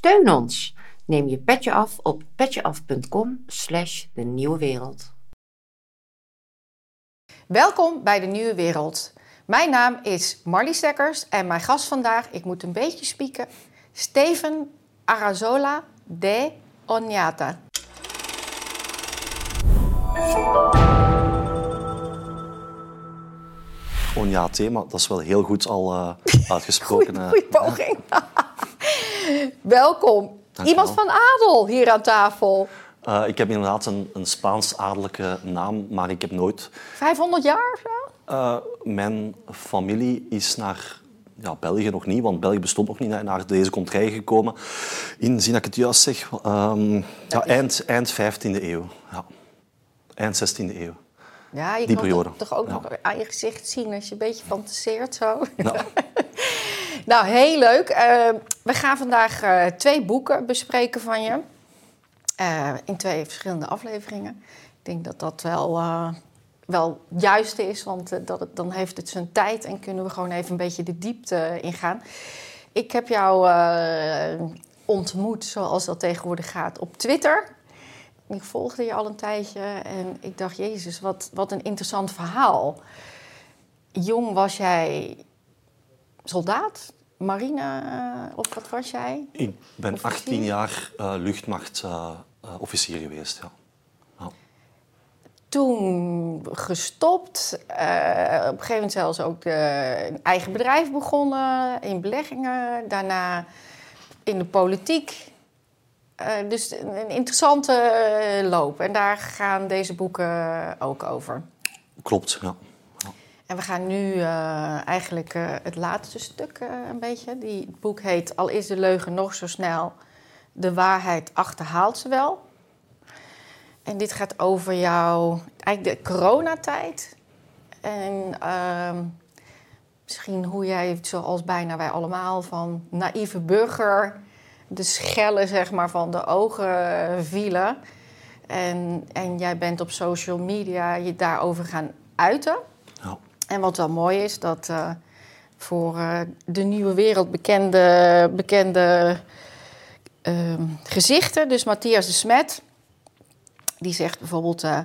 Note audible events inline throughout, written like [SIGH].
Steun ons. Neem je petje af op petjeaf.com slash de nieuwe wereld. Welkom bij de Nieuwe Wereld. Mijn naam is Marlie Stekkers en mijn gast vandaag, ik moet een beetje spieken, Steven Arazola de Onyata. Onyate, maar dat is wel heel goed al [LAUGHS] uh, uitgesproken. Goeie, goeie poging. [LAUGHS] Welkom. Iemand van adel hier aan tafel. Uh, ik heb inderdaad een, een Spaans-adellijke naam, maar ik heb nooit... 500 jaar of zo? Uh, mijn familie is naar ja, België nog niet, want België bestond nog niet, naar deze contrij gekomen. In, zie ik het juist zeg, um, ja, eind, eind 15e eeuw. Ja. Eind 16e eeuw. Ja, je Die kan periode. het toch ook Ja. nog aan je gezicht zien als je een beetje fantaseert zo. Ja. [LAUGHS] nou, heel leuk. Eh, we gaan vandaag eh, twee boeken bespreken van je. Eh, in twee verschillende afleveringen. Ik denk dat dat wel, wel het is, want dat dan heeft het zijn tijd en kunnen we gewoon even een beetje de diepte ingaan. Ik heb jou ontmoet, zoals dat tegenwoordig gaat, op Twitter. Ik volgde je al een tijdje en ik dacht, Jezus, wat, wat een interessant verhaal. Jong was jij soldaat, marine, eh, of wat was jij? Ik ben Officier? 18 jaar uh, luchtmachtofficier geweest. Ja. Toen gestopt, eh, op een gegeven moment zelfs ook een eigen bedrijf begonnen, in beleggingen, daarna in de politiek. Dus een, interessante loop. En daar gaan deze boeken ook over. Klopt, ja. En we gaan nu eh, eigenlijk eh, het laatste stuk eh, een beetje. Die, boek heet Al is de leugen nog zo snel, de waarheid achterhaalt ze wel. En dit gaat over jouw, eigenlijk de coronatijd. En ehm, misschien hoe jij, zoals bijna wij allemaal, van naïeve burger... de schellen zeg maar, van de ogen vielen. En, en jij bent op social media je daarover gaan uiten. En wat wel mooi is, dat eh, voor eh, de nieuwe wereld bekende, bekende ehm, gezichten, dus Matthias de Smet, die zegt bijvoorbeeld: eh,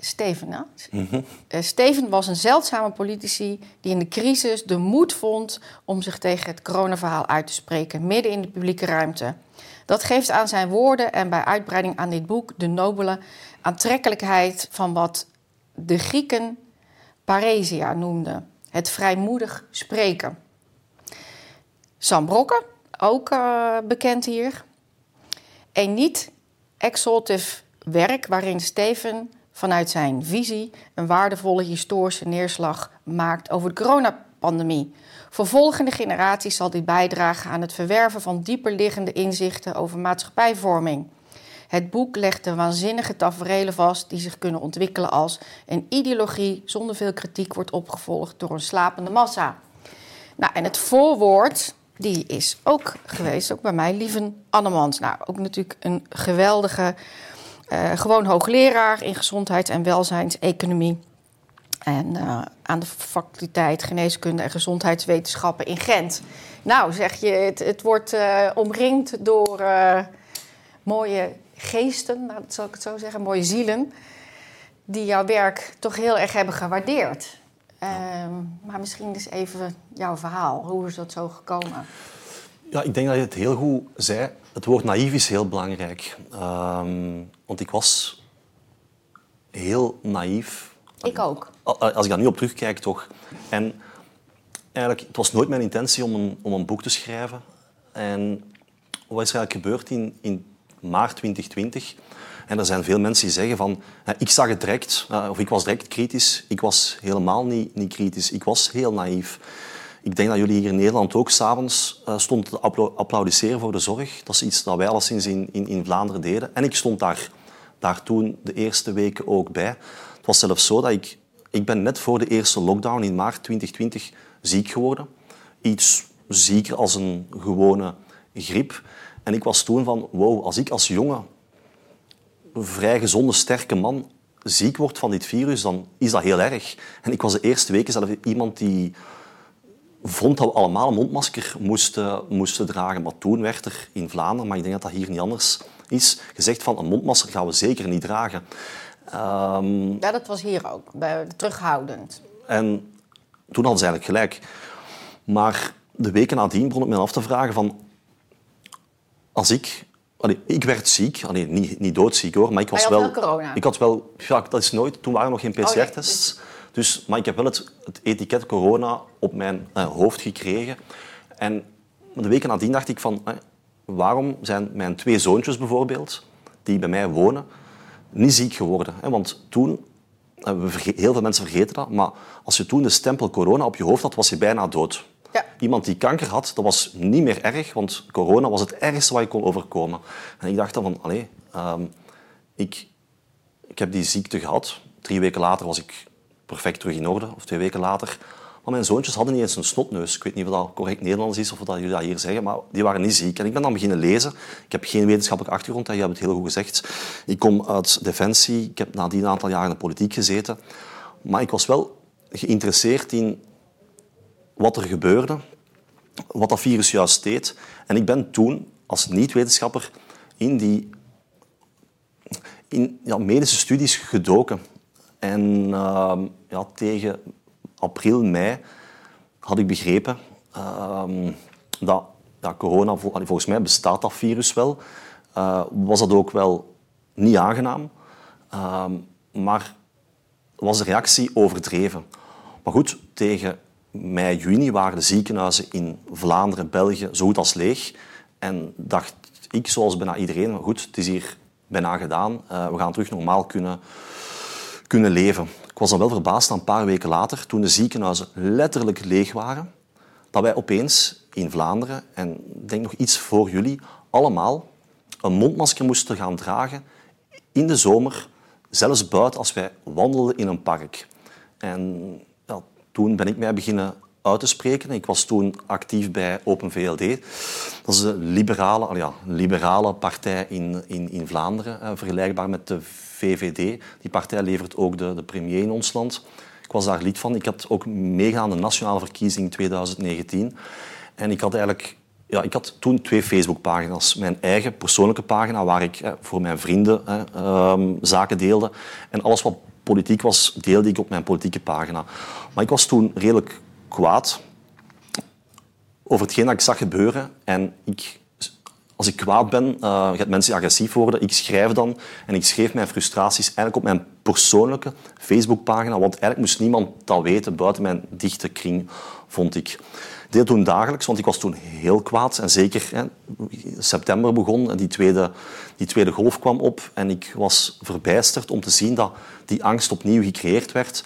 Steven, hè? Mhm. Steven was een zeldzame politici die in de crisis de moed vond om zich tegen het coronaverhaal uit te spreken, midden in de publieke ruimte. Dat geeft aan zijn woorden en bij uitbreiding aan dit boek de nobele aantrekkelijkheid van wat de Grieken paresia noemden: het vrijmoedig spreken. Sam ook eh, bekend hier. Een niet exaltief werk waarin Steven vanuit zijn visie een waardevolle historische neerslag maakt over de coronapandemie. Voor volgende generaties zal dit bijdragen aan het verwerven van dieperliggende inzichten over maatschappijvorming. Het boek legt de waanzinnige taferelen vast die zich kunnen ontwikkelen als een ideologie zonder veel kritiek wordt opgevolgd door een slapende massa. Nou, en het voorwoord, die is ook geweest, ook bij mij, Lieven Annemans. Nou, ook natuurlijk een geweldige, eh, gewoon hoogleraar in gezondheids- en welzijnseconomie. En eh, aan de faculteit Geneeskunde en Gezondheidswetenschappen in Gent. Nou, zeg je, het, wordt eh, omringd door mooie geesten, nou, dat zal ik het zo zeggen, mooie zielen, die jouw werk toch heel erg hebben gewaardeerd. Ehm, maar misschien eens even jouw verhaal. Hoe is dat zo gekomen? Ja, ik denk dat je het heel goed zei. Het woord naïef is heel belangrijk. Ehm, want ik was heel naïef. Ik ook. Als ik daar nu op terugkijk, toch. En eigenlijk, het was nooit mijn intentie om een, om een boek te schrijven. En wat is er eigenlijk gebeurd in, in maart 2020? En er zijn veel mensen die zeggen van... eh, Ik zag het direct, eh, of ik was direct kritisch. Ik was helemaal niet, niet kritisch. Ik was heel naïef. Ik denk dat jullie hier in Nederland ook s'avonds uh, stonden te appla- applaudisseren voor de zorg. Dat is iets dat wij alleszins in, in, in Vlaanderen deden. En ik stond daar, daar toen de eerste weken ook bij. Het was zelfs zo dat ik... Ik ben net voor de eerste lockdown in maart 2020 ziek geworden. Iets zieker als een gewone griep. En ik was toen van, wow, als ik als jonge, vrij gezonde, sterke man ziek word van dit virus, dan is dat heel erg. En ik was de eerste weken zelf iemand die vond dat we allemaal een mondmasker moesten, moesten dragen. Maar toen werd er in Vlaanderen, maar ik denk dat dat hier niet anders is, gezegd van een mondmasker gaan we zeker niet dragen. Ehm, ja, dat was hier ook, bij, terughoudend. En toen hadden ze eigenlijk gelijk. Maar de weken nadien begon ik me af te vragen van... Als ik... Allee, ik werd ziek. Allee, niet, niet doodziek hoor, maar ik was wel... corona? Ik had wel... Ja, dat is nooit... Toen waren er nog geen PCR-tests. Oh, dus, maar ik heb wel het, het etiket corona op mijn eh, hoofd gekregen. En de weken nadien dacht ik van... Eh, waarom zijn mijn twee zoontjes bijvoorbeeld, die bij mij wonen, niet ziek geworden? Want toen heel veel mensen vergeten dat, maar als je toen de stempel corona op je hoofd had, was je bijna dood. Ja. Iemand die kanker had, dat was niet meer erg, want corona was het ergste wat je kon overkomen. En ik dacht dan van, allee, ehm, ik, ik heb die ziekte gehad. Drie weken later was ik perfect terug in orde, of twee weken later. Maar mijn zoontjes hadden niet eens een snotneus. Ik weet niet of dat correct Nederlands is of dat jullie dat hier zeggen, maar die waren niet ziek. En ik ben dan beginnen lezen. Ik heb geen wetenschappelijke achtergrond, je hebt het heel goed gezegd. Ik kom uit Defensie, ik heb nadien een aantal jaar in de politiek gezeten. Maar ik was wel geïnteresseerd in wat er gebeurde, wat dat virus juist deed. En ik ben toen, als niet-wetenschapper, in die in ja, medische studies gedoken. En uh, ja, tegen april, mei had ik begrepen uh, dat corona, volgens mij bestaat dat virus wel, uh, was dat ook wel niet aangenaam. Ehm, maar was de reactie overdreven. Maar goed, tegen mei, juni waren de ziekenhuizen in Vlaanderen, België zo goed als leeg. En dacht ik, zoals bijna iedereen, goed, het is hier bijna gedaan. Uh, we gaan terug normaal kunnen, kunnen leven. Ik was dan wel verbaasd een paar weken later, toen de ziekenhuizen letterlijk leeg waren, dat wij opeens in Vlaanderen, en denk nog iets voor jullie, allemaal een mondmasker moesten gaan dragen in de zomer, zelfs buiten als wij wandelden in een park. En toen ben ik mij beginnen uit te spreken. Ik was toen actief bij Open VLD. Dat is een liberale, ja, liberale partij in, in, in Vlaanderen, eh, vergelijkbaar met de VVD. Die partij levert ook de, de premier in ons land. Ik was daar lid van. Ik had ook meegaan aan de nationale verkiezing 2019. En ik had eigenlijk ja, ik had toen twee Facebookpagina's. Mijn eigen persoonlijke pagina, waar ik voor mijn vrienden eh, zaken deelde. En alles wat politiek was, deelde ik op mijn politieke pagina. Maar ik was toen redelijk kwaad over hetgeen dat ik zag gebeuren. En ik, als ik kwaad ben, uh, gaat mensen agressief worden. Ik schrijf dan en ik schreef mijn frustraties eigenlijk op mijn persoonlijke Facebookpagina, want eigenlijk moest niemand dat weten buiten mijn dichte kring, vond ik. Deed toen dagelijks, want ik was toen heel kwaad. En zeker hè, september begon, die tweede, die tweede golf kwam op. En ik was verbijsterd om te zien dat die angst opnieuw gecreëerd werd.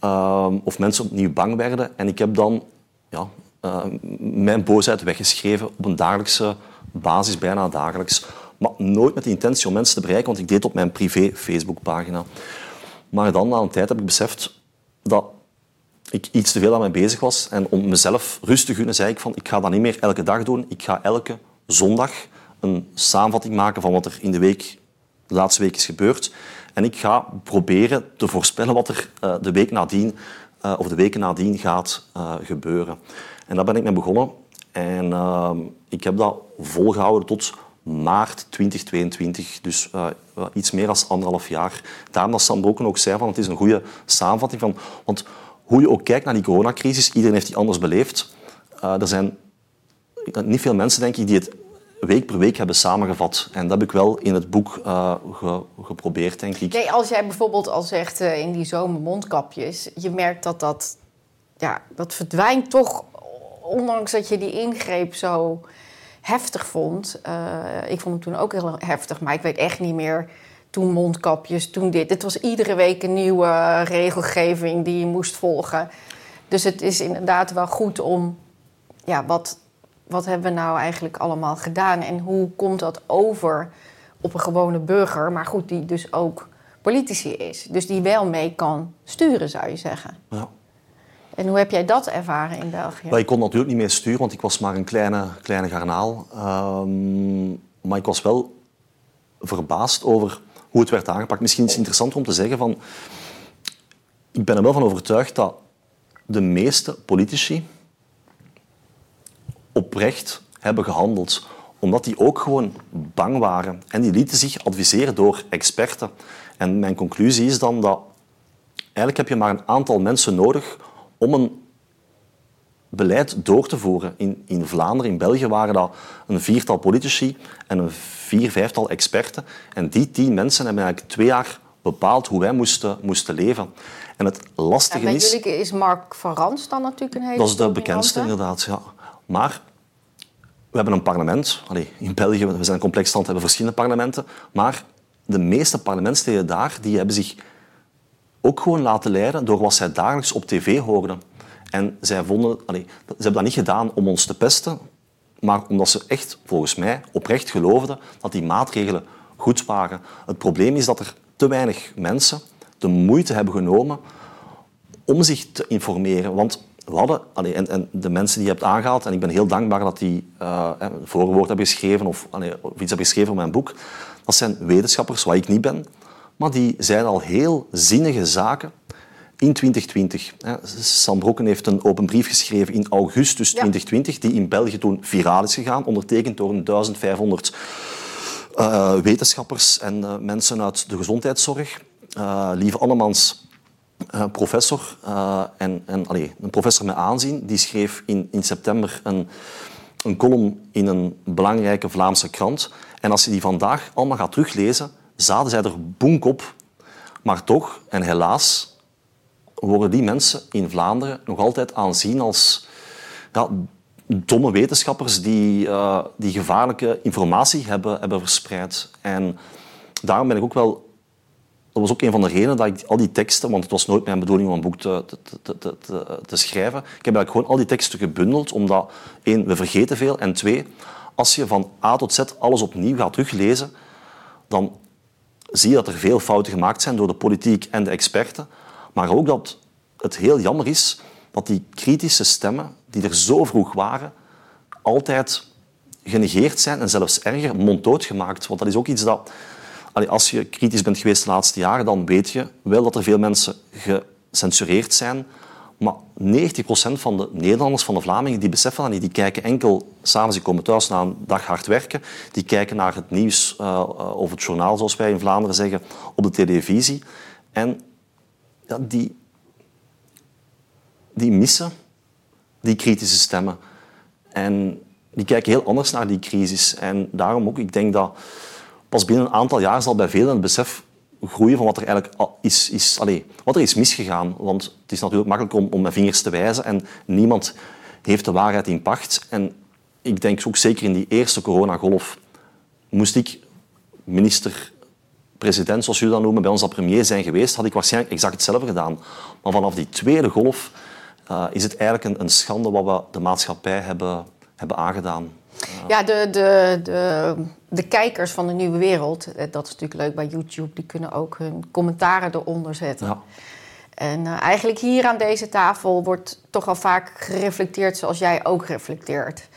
Ehm, of mensen opnieuw bang werden. En ik heb dan ja, uh, mijn boosheid weggeschreven op een dagelijkse basis, bijna dagelijks. Maar nooit met de intentie om mensen te bereiken, want ik deed op mijn privé Facebookpagina. Maar dan, na een tijd, heb ik beseft dat ik iets te veel aan mij bezig was. En om mezelf rust te gunnen, zei ik van, ik ga dat niet meer elke dag doen. Ik ga elke zondag een samenvatting maken van wat er in de week, de laatste week is gebeurd. En ik ga proberen te voorspellen wat er uh, de week nadien uh, of de weken nadien gaat uh, gebeuren. En daar ben ik mee begonnen. En ehm, ik heb dat volgehouden tot maart 2022, dus iets meer dan anderhalf jaar. Daarom dat Sam Broken ook zei van het is een goede samenvatting van... Want hoe je ook kijkt naar die coronacrisis, iedereen heeft die anders beleefd. er zijn niet veel mensen, denk ik, die het week per week hebben samengevat. En dat heb ik wel in het boek uh, geprobeerd, denk ik. Nee, als jij bijvoorbeeld al zegt uh, in die zomermondkapjes... je merkt dat dat, ja, dat verdwijnt toch... ondanks dat je die ingreep zo heftig vond. Ik vond hem toen ook heel heftig, maar ik weet echt niet meer... Toen mondkapjes, toen dit. Het was iedere week een nieuwe regelgeving die je moest volgen. Dus het is inderdaad wel goed om ja, wat wat hebben we nou eigenlijk allemaal gedaan en hoe komt dat over op een gewone burger, maar goed, die dus ook politici is. Dus die wel mee kan sturen, zou je zeggen. Ja. En hoe heb jij dat ervaren in België? ik kon natuurlijk niet meer sturen, want ik was maar een kleine, kleine garnaal. Um, maar ik was wel verbaasd over hoe het werd aangepakt. Misschien is het interessant om te zeggen van... Ik ben er wel van overtuigd dat de meeste politici oprecht hebben gehandeld. Omdat die ook gewoon bang waren. En die lieten zich adviseren door experten. En mijn conclusie is dan dat eigenlijk heb je maar een aantal mensen nodig om een beleid door te voeren. In, in Vlaanderen, in België waren dat een viertal politici en een vier, vijftal experten. En die tien mensen hebben eigenlijk twee jaar bepaald hoe wij moesten, moesten leven. En het lastige en is... jullie is Mark van Rans dan natuurlijk een hele Dat is de bekendste, inderdaad. Ja. Maar we hebben een parlement. Allee, in België, we zijn een complex land, hebben verschillende parlementen. Maar de meeste parlementsleden daar die hebben zich ook gewoon laten leiden door wat zij dagelijks op tv hoorden. En zij vonden, allee, ze hebben dat niet gedaan om ons te pesten, maar omdat ze echt, volgens mij, oprecht geloofden dat die maatregelen goed waren. Het probleem is dat er te weinig mensen de moeite hebben genomen om zich te informeren. Want we hadden, en, en de mensen die je hebt aangehaald, en ik ben heel dankbaar dat die uh, een voorwoord hebben geschreven of, iets hebben geschreven op mijn boek, dat zijn wetenschappers, wat ik niet ben, maar die zeiden al heel zinnige zaken in 2020. Sam Brokken heeft een open brief geschreven in augustus 2020, die in België toen viraal is gegaan, ondertekend door een 1500 uh, wetenschappers en uh, mensen uit de gezondheidszorg. Uh, Lieve Annemans, professor, en, en allez, een professor met aanzien, die schreef in, in september een, een column in een belangrijke Vlaamse krant. En als je die vandaag allemaal gaat teruglezen, zaten zij er boenk op. Maar toch, en helaas, worden die mensen in Vlaanderen nog altijd aanzien als domme wetenschappers die, uh, die gevaarlijke informatie hebben, hebben verspreid. En daarom ben ik ook wel... Dat was ook een van de redenen dat ik al die teksten... Want het was nooit mijn bedoeling om een boek te, te, te, te, te schrijven. Ik heb eigenlijk gewoon al die teksten gebundeld, omdat... één, we vergeten veel. En twee, als je van A tot Z alles opnieuw gaat teruglezen, dan zie je dat er veel fouten gemaakt zijn door de politiek en de experten. Maar ook dat het heel jammer is dat die kritische stemmen, die er zo vroeg waren, altijd genegeerd zijn en zelfs erger, monddood gemaakt. Want dat is ook iets dat... Als je kritisch bent geweest de laatste jaren, dan weet je wel dat er veel mensen gecensureerd zijn. Maar 90% van de Nederlanders, van de Vlamingen, die beseffen dat niet. Die kijken enkel, s'avonds, die komen thuis na een dag hard werken, die kijken naar het nieuws uh, of het journaal, zoals wij in Vlaanderen zeggen, op de televisie. En ja, die, die missen die kritische stemmen. En die kijken heel anders naar die crisis. En daarom ook, ik denk dat pas binnen een aantal jaar zal bij velen het besef groeien van wat er eigenlijk is, is, allez, wat er is misgegaan. Want het is natuurlijk makkelijk om, om met vingers te wijzen en niemand heeft de waarheid in pacht. En ik denk ook zeker in die eerste coronagolf moest ik minister-president, zoals jullie dat noemen, bij ons al premier zijn geweest, had ik waarschijnlijk exact hetzelfde gedaan. Maar vanaf die tweede golf uh, is het eigenlijk een, een, schande wat we de maatschappij hebben, hebben aangedaan. Ja, de, de, de, de kijkers van de nieuwe wereld, eh, dat is natuurlijk leuk bij YouTube, die kunnen ook hun commentaren eronder zetten. Ja. En uh, eigenlijk hier aan deze tafel wordt toch al vaak gereflecteerd zoals jij ook reflecteert.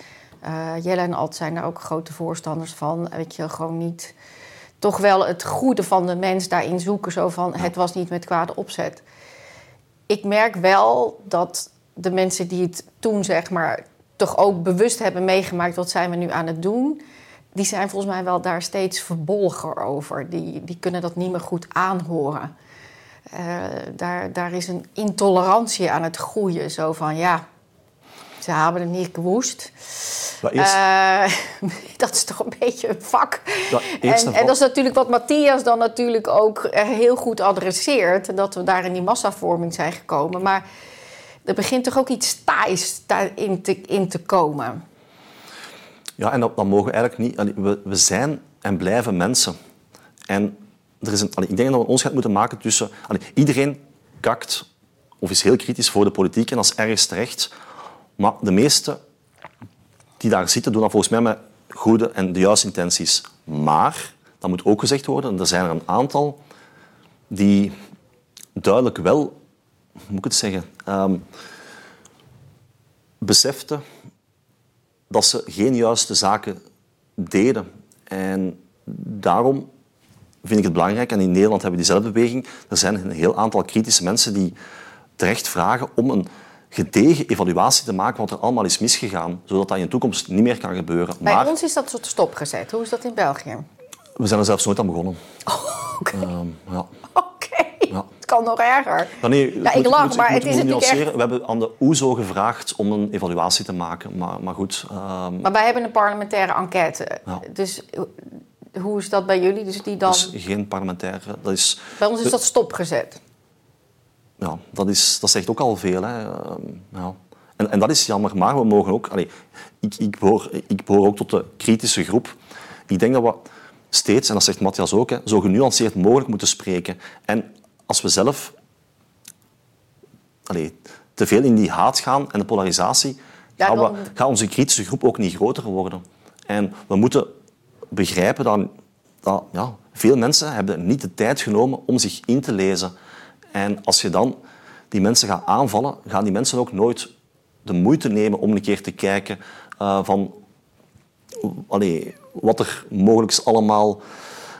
Uh, Jelle en Alt zijn daar ook grote voorstanders van. Weet je, gewoon niet toch wel het goede van de mens daarin zoeken. Zo van, het was niet met kwade opzet. Ik merk wel dat de mensen die het toen, zeg maar, toch ook bewust hebben meegemaakt... wat zijn we nu aan het doen... die zijn volgens mij wel daar steeds verbolger over. Die, die kunnen dat niet meer goed aanhoren. Uh, daar, daar is een intolerantie aan het groeien. Zo van, ja, ze hebben het niet gewoest. Uh, [LAUGHS] dat is toch een beetje een vak. En, en, dat is natuurlijk wat Matthias dan natuurlijk ook heel goed adresseert. Dat we daar in die massavorming zijn gekomen. Maar er begint toch ook iets taais in te, in te komen. Ja, en dat, dat mogen we eigenlijk niet... We, we zijn en blijven mensen. En er is een, ik denk dat we een onderscheid moeten maken tussen... Iedereen kakt of is heel kritisch voor de politiek en dat is ergens terecht. Maar de meesten die daar zitten, doen dat volgens mij met goede en de juiste intenties. Maar, dat moet ook gezegd worden, er zijn er een aantal die duidelijk wel, hoe moet ik het zeggen, um, beseften dat ze geen juiste zaken deden. En daarom vind ik het belangrijk, en in Nederland hebben we diezelfde beweging, er zijn een heel aantal kritische mensen die terecht vragen om een gedegen evaluatie te maken wat er allemaal is misgegaan, zodat dat in de toekomst niet meer kan gebeuren. Bij maar ons is dat tot stopgezet. Hoe is dat in België? we zijn er zelfs nooit aan begonnen. Oké. Ehm, ja. Ja. Het kan nog erger. Ja, nee, Ja, ik moet- lach, moet- maar moet- het is nuanceren. echt- We hebben aan de OESO gevraagd om een evaluatie te maken. Maar, maar goed, ehm, Maar wij hebben een parlementaire enquête. Dus eh, hoe is dat bij jullie? Dus die dan... dat is geen parlementaire... Dat is, Bij ons is dat stopgezet. Ja, dat, is, dat zegt ook al veel. Hè. Ehm, ja. en, en dat is jammer, maar we mogen ook... Allee, ik, ik, behoor, ik behoor ook tot de kritische groep. Ik denk dat we steeds, en dat zegt Matthias ook, hè, zo genuanceerd mogelijk moeten spreken. En als we zelf allee, te veel in die haat gaan en de polarisatie, Ja, dan- we, gaat onze kritische groep ook niet groter worden. En we moeten begrijpen dat, dat ja, veel mensen hebben niet de tijd genomen om zich in te lezen. En als je dan die mensen gaat aanvallen, gaan die mensen ook nooit de moeite nemen om een keer te kijken eh, van wat er mogelijk allemaal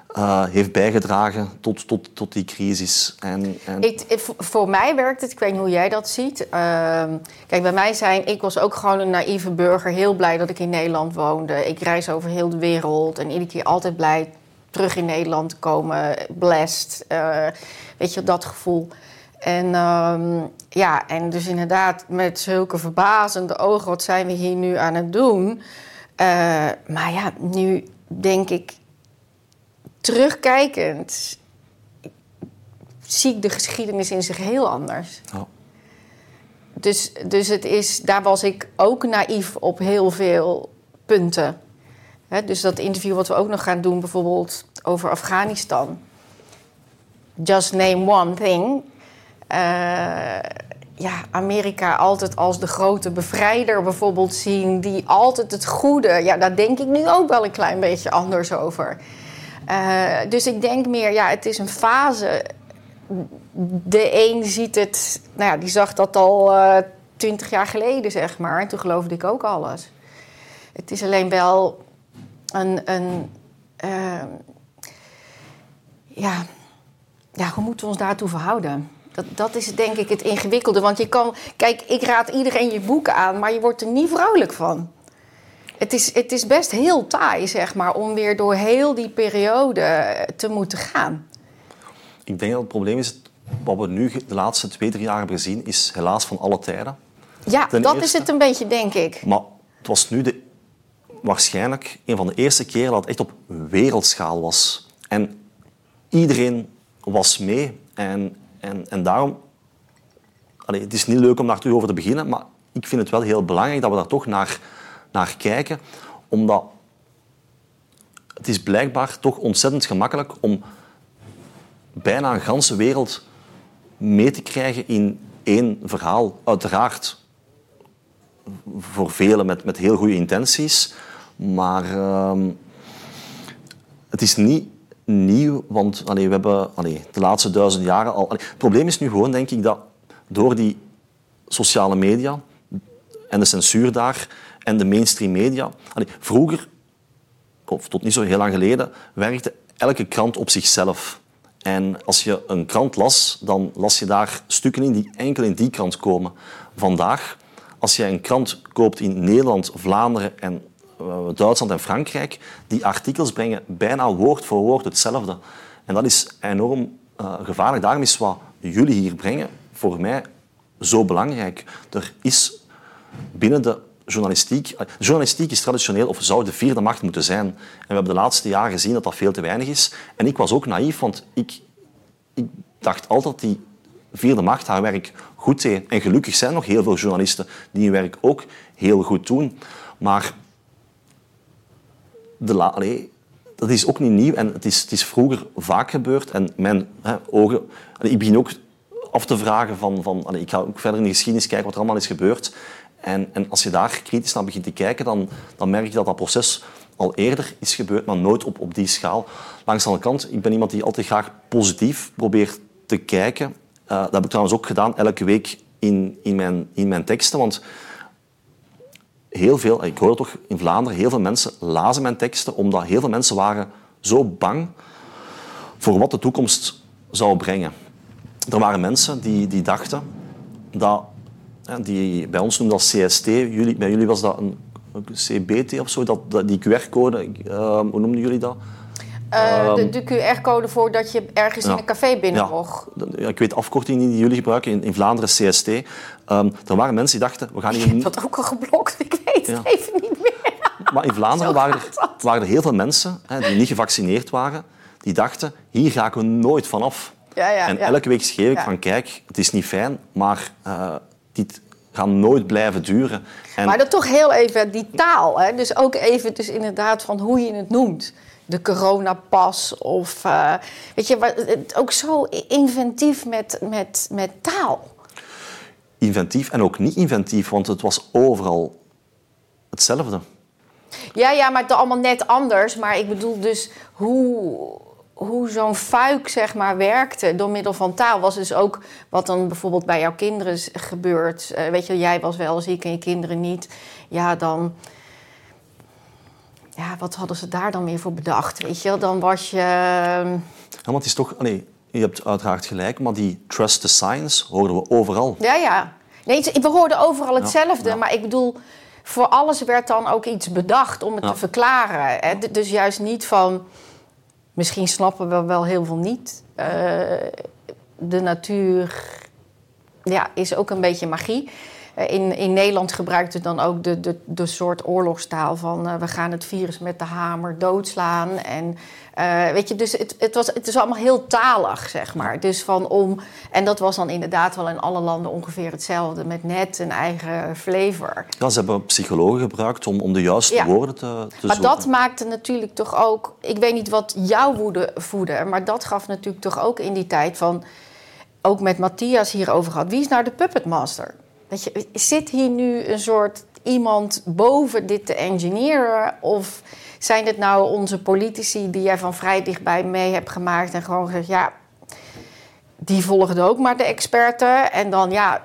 eh, heeft bijgedragen tot, tot, tot die crisis. En, en, voor mij werkt het, ik weet niet hoe jij dat ziet. Ehm, kijk, bij mij zijn, ik was ook gewoon een naïeve burger. Heel blij dat ik in Nederland woonde. Ik reis over heel de wereld en iedere keer altijd blij terug in Nederland te komen. Blessed, eh, weet je, dat gevoel. En ehm, ja, en dus inderdaad met zulke verbazende ogen, wat zijn we hier nu aan het doen? Eh, maar ja, nu denk ik, terugkijkend, zie ik de geschiedenis in zich heel anders. ja. Dus, dus het is, daar was ik ook naïef op heel veel punten. Dus dat interview wat we ook nog gaan doen, bijvoorbeeld over Afghanistan. Just name one thing. Eh, ja, Amerika altijd als de grote bevrijder bijvoorbeeld zien, die altijd het goede. Ja, daar denk ik nu ook wel een klein beetje anders over. Eh, dus ik denk meer, ja, het is een fase de een ziet het, nou ja, die zag dat al twintig jaar geleden, zeg maar. En toen geloofde ik ook alles. Het is alleen wel een. een ehm, ja, ja, hoe moeten we ons daartoe verhouden? Dat, dat is denk ik het ingewikkelde. Want je kan. Kijk, ik raad iedereen je boeken aan, maar je wordt er niet vrolijk van. Het is, het is best heel taai, zeg maar, om weer door heel die periode te moeten gaan. Ik denk dat het probleem is, wat we nu de laatste twee, drie jaar hebben gezien, is helaas van alle tijden. Ja, Ten dat is het een beetje, denk ik. Maar het was nu de, waarschijnlijk een van de eerste keren dat het echt op wereldschaal was. En iedereen was mee. En, en, en daarom... Allee, het is niet leuk om daar terug over te beginnen, maar ik vind het wel heel belangrijk dat we daar toch naar, naar kijken. Omdat het is blijkbaar toch ontzettend gemakkelijk om bijna een ganse wereld mee te krijgen in één verhaal. Uiteraard voor velen met, met heel goede intenties. Maar ehm, het is niet nieuw, want we hebben de laatste duizend jaren al... het probleem is nu gewoon, denk ik, dat door die sociale media en de censuur daar en de mainstream media... Vroeger, of tot niet zo heel lang geleden, werkte elke krant op zichzelf. En als je een krant las, dan las je daar stukken in die enkel in die krant komen. Vandaag, als je een krant koopt in Nederland, Vlaanderen en eh, Duitsland en Frankrijk, die artikels brengen bijna woord voor woord hetzelfde. En dat is enorm eh, gevaarlijk. Daarom is wat jullie hier brengen voor mij zo belangrijk. Er is binnen de journalistiek... eh, Journalistiek is traditioneel, of zou de vierde macht moeten zijn. En we hebben de laatste jaren gezien dat dat veel te weinig is. En ik was ook naïef, want ik, ik dacht altijd dat die vierde macht haar werk goed. En gelukkig zijn nog heel veel journalisten die hun werk ook heel goed doen. Maar de la, dat is ook niet nieuw en het is, het is vroeger vaak gebeurd. En mijn hè, ogen... ik begin ook af te vragen van... van ik ga ook verder in de geschiedenis kijken wat er allemaal is gebeurd. En, en als je daar kritisch naar begint te kijken, dan, dan merk je dat dat proces al eerder is gebeurd, maar nooit op, op die schaal. Langs de andere kant, ik ben iemand die altijd graag positief probeert te kijken. Eh, dat heb ik trouwens ook gedaan elke week in, in, mijn, in mijn teksten. Want heel veel, ik hoor het toch in Vlaanderen, heel veel mensen lazen mijn teksten omdat heel veel mensen waren zo bang voor wat de toekomst zou brengen. Er waren mensen die, die dachten dat die bij ons noemden dat CST. Jullie, bij jullie was dat een, een CBT of zo, dat, dat, die QR-code. eh, hoe noemden jullie dat? Eh, de, de QR-code voor dat je ergens Ja. in een café binnen Ja. mocht. Ja, ik weet de afkorting die jullie gebruiken in, in Vlaanderen, CST. Ehm, er waren mensen die dachten, we gaan Ik hier... heb dat ook al geblokt, ik weet het Ja. even niet meer. Maar in Vlaanderen [LAUGHS] waren er, waren er heel veel mensen hè, die niet gevaccineerd waren, die dachten, hier raken we nooit vanaf. Ja, ja, en elke week schreef ik van, kijk, het is niet fijn, maar eh, dit gaat nooit blijven duren. En Maar dat toch heel even die taal. Hè? Dus ook even dus inderdaad van hoe je het noemt. De coronapas of... eh, weet je, het- ook zo inventief met, met, met taal. inventief en ook niet inventief, want het was overal hetzelfde. Ja, ja, maar het allemaal net anders. Maar ik bedoel dus hoe, hoe zo'n fuik zeg maar werkte door middel van taal. Was dus ook wat dan bijvoorbeeld bij jouw kinderen gebeurt. Eh, weet je, jij was wel ziek en je kinderen niet. Ja, dan... Ja, wat hadden ze daar dan weer voor bedacht? Weet je, wel? dan was je... ehm, Ja, want het is toch, nee, je hebt uiteraard gelijk, maar die trust the science hoorden we overal. Ja, ja. Nee, we hoorden overal hetzelfde. ja. Maar ik bedoel, voor alles werd dan ook iets bedacht om het Ja. te verklaren. Hè? Dus juist niet van... Misschien snappen we wel heel veel niet. Eh, de natuur ja, is ook een beetje magie. Eh, In, in Nederland gebruikt het dan ook de, de, de soort oorlogstaal van... eh, we gaan het virus met de hamer doodslaan. En, eh, weet je, dus het, het, was, het is allemaal heel talig, zeg maar. Dus van om, en dat was dan inderdaad wel in alle landen ongeveer hetzelfde... met net een eigen flavor. Ja, ze hebben psychologen gebruikt om, om de juiste Ja. woorden te, te Maar zoeken. dat maakte natuurlijk toch ook... Ik weet niet wat jouw woede voedde... maar dat gaf natuurlijk toch ook in die tijd van... ook met Matthias hierover gehad. Wie is nou de puppet Weet je, zit hier nu een soort iemand boven dit te engineeren? Of zijn het nou onze politici die jij van vrij dichtbij mee hebt gemaakt... en gewoon gezegd, ja, die volgden ook maar de experten. En dan, ja,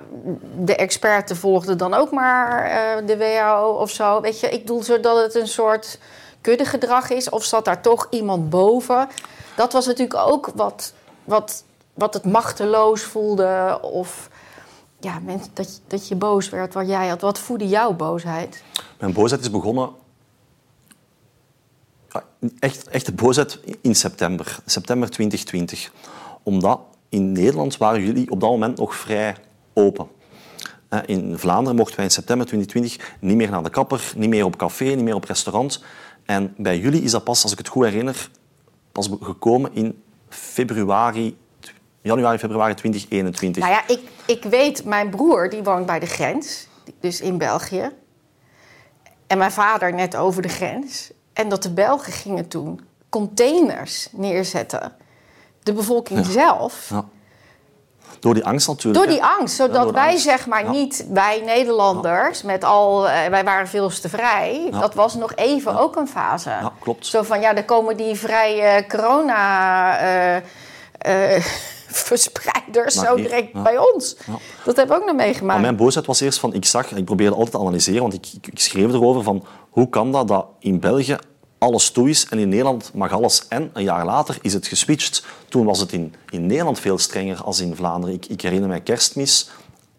de experten volgden dan ook maar eh, de WHO of zo. Weet je, ik bedoel, zodat het een soort kuddegedrag is. Of zat daar toch iemand boven? Dat was natuurlijk ook wat, wat, wat het machteloos voelde. Of ja, dat, dat je boos werd wat jij had. Wat voedde jouw boosheid? Mijn boosheid is begonnen... Ja, echt, echte boosheid in september. September 2020. Omdat in Nederland waren jullie op dat moment nog vrij open. In Vlaanderen mochten wij in september 2020 niet meer naar de kapper, niet meer op café, niet meer op restaurant. En bij jullie is dat pas, als ik het goed herinner, pas gekomen in februari, januari, februari 2021. Nou ja, ik, ik weet, mijn broer die woont bij de grens, dus in België. En mijn vader net over de grens. En dat de Belgen gingen toen containers neerzetten. De bevolking zelf. Ja. Door die angst natuurlijk. Door die angst, zodat Ja, wij angst. zeg maar niet, wij Nederlanders, met al, eh, wij waren veel te vrij. Dat was nog even ook een fase. Ja, klopt. Zo van, ja, dan komen die vrije corona eh, eh, verspreiders zo direct ja. bij ons. Ja. Dat hebben we ook nog meegemaakt. Maar mijn boosheid was eerst van, ik zag, ik probeerde altijd te analyseren, want ik, ik, ik schreef erover van, hoe kan dat dat in België alles toe is en in Nederland mag alles en een jaar later is het geswitcht. Toen was het in, in Nederland veel strenger als in Vlaanderen. Ik, ik herinner mij kerstmis,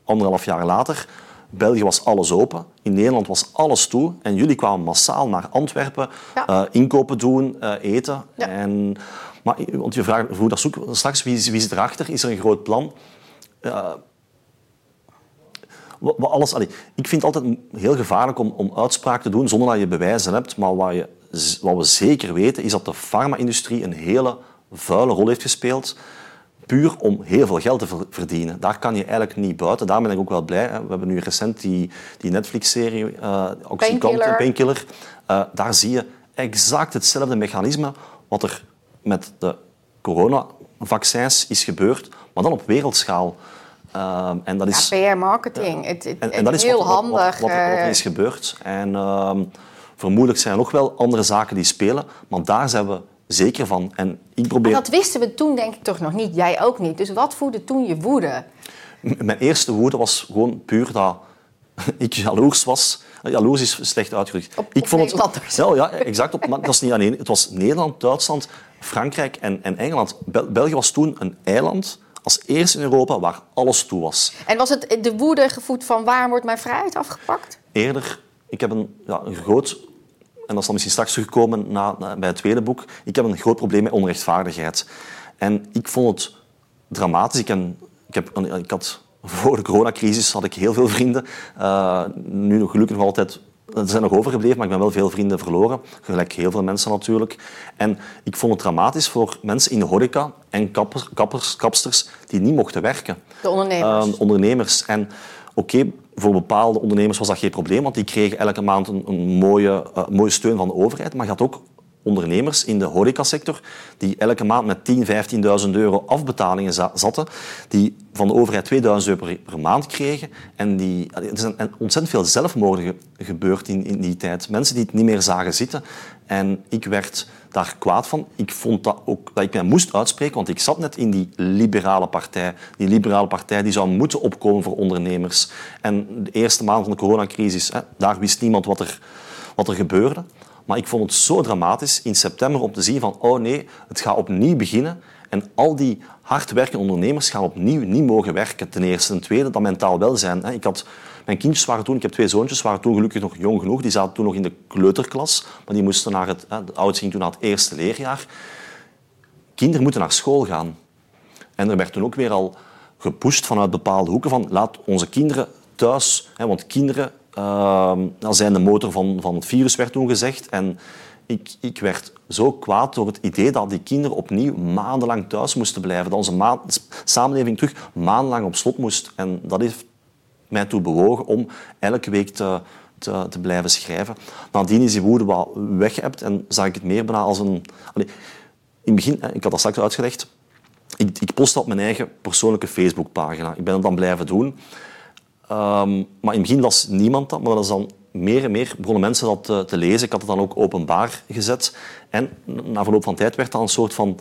anderhalf jaar later. België was alles open, in Nederland was alles toe en jullie kwamen massaal naar Antwerpen Ja. eh, inkopen doen, eh, eten. Ja. En, maar, want je vraagt hoe dat zoeken, straks, wie, wie zit erachter? Is er een groot plan? Wa- wa- alles, allee, ik vind het altijd heel gevaarlijk om, om uitspraak te doen zonder dat je bewijzen hebt. Maar wat, je, wat we zeker weten is dat de farma-industrie een hele vuile rol heeft gespeeld. Puur om heel veel geld te ver- verdienen. Daar kan je eigenlijk niet buiten. Daar ben ik ook wel blij. We hebben nu recent die, die Netflix-serie uh, Painkiller. Painkiller. Eh, daar zie je exact hetzelfde mechanisme wat er met de coronavaccins is gebeurd, maar dan op wereldschaal. Ehm, en dat is... Ja, PR-marketing. Het, het, En, en het dat is heel wat, handig. Wat, wat, er- eh, is gebeurd. En ehm, vermoedelijk zijn er nog wel andere zaken die spelen, maar daar zijn we zeker van. En ik probeer... maar dat wisten we toen denk ik toch nog niet. Jij ook niet. Dus wat voedde toen je woede? M- Mijn eerste woede was gewoon puur dat [LAUGHS] ik jaloers was. Jaloers is slecht uitgedrukt. Op- ik op vond het, ja, ja, exact. Op, maar dat was niet alleen. Het was Nederland, Duitsland, Frankrijk en, en Engeland. Bel- België was toen een eiland als eerste in Europa waar alles toe was. En was het de woede gevoed van waar wordt mijn vrijheid afgepakt? Eerder, ik heb een, ja, een groot, en dat zal misschien straks terugkomen na, na, bij het tweede boek, ik heb een groot probleem met onrechtvaardigheid. En ik vond het dramatisch. Ik, heb, ik, heb, ik had voor de coronacrisis had ik heel veel vrienden. Uh, nu nog gelukkig nog altijd er zijn nog overgebleven, maar ik ben wel veel vrienden verloren. Gelijk heel veel mensen natuurlijk. En ik vond het dramatisch voor mensen in de horeca en kappers, kappers, kapsters die niet mochten werken. De ondernemers. Uh, ondernemers. En oké, okay, voor bepaalde ondernemers was dat geen probleem, want die kregen elke maand een, een mooie, uh, mooie steun van de overheid. Maar je had ook ondernemers in de horecasector die elke maand met 10.000, 15.000 euro afbetalingen zaten, die van de overheid 2000 euro per, maand kregen. En die, er zijn ontzettend veel zelfmoorden gebeurd in, in die tijd. Mensen die het niet meer zagen zitten. En ik werd daar kwaad van. Ik vond dat ook dat ik mij moest uitspreken, want ik zat net in die liberale partij. Die liberale partij die zou moeten opkomen voor ondernemers. En de eerste maand van de coronacrisis, hè, daar wist niemand wat er, wat er gebeurde. Maar ik vond het zo dramatisch in september om te zien van oh nee, het gaat opnieuw beginnen. En al die hardwerkende ondernemers gaan opnieuw niet mogen werken. Ten eerste. Ten tweede, dat mentaal welzijn. Ik had, mijn kindjes waren toen, ik heb twee zoontjes, waren toen gelukkig nog jong genoeg. Die zaten toen nog in de kleuterklas. Maar die moesten naar het, de ging toen naar het eerste leerjaar. Kinderen moeten naar school gaan. En er werd toen ook weer al gepusht vanuit bepaalde hoeken van laat onze kinderen thuis, want kinderen uh, zijn de motor van, van het virus, werd toen gezegd. En ik, ik werd zo kwaad door het idee dat die kinderen opnieuw maandenlang thuis moesten blijven. Dat onze samenleving terug maandenlang op slot moest. En dat heeft mij toe bewogen om elke week te, te, te blijven schrijven. Nadien is die woede wat weggeëpt en zag ik het meer bijna als een... In het begin, ik had dat straks uitgelegd, ik, ik postte op mijn eigen persoonlijke Facebookpagina. Ik ben het dan blijven doen. Um, maar in het begin las niemand dat, maar dat is dan meer en meer begonnen mensen dat te, lezen. Ik had het dan ook openbaar gezet. En na verloop van tijd werd dat een soort van,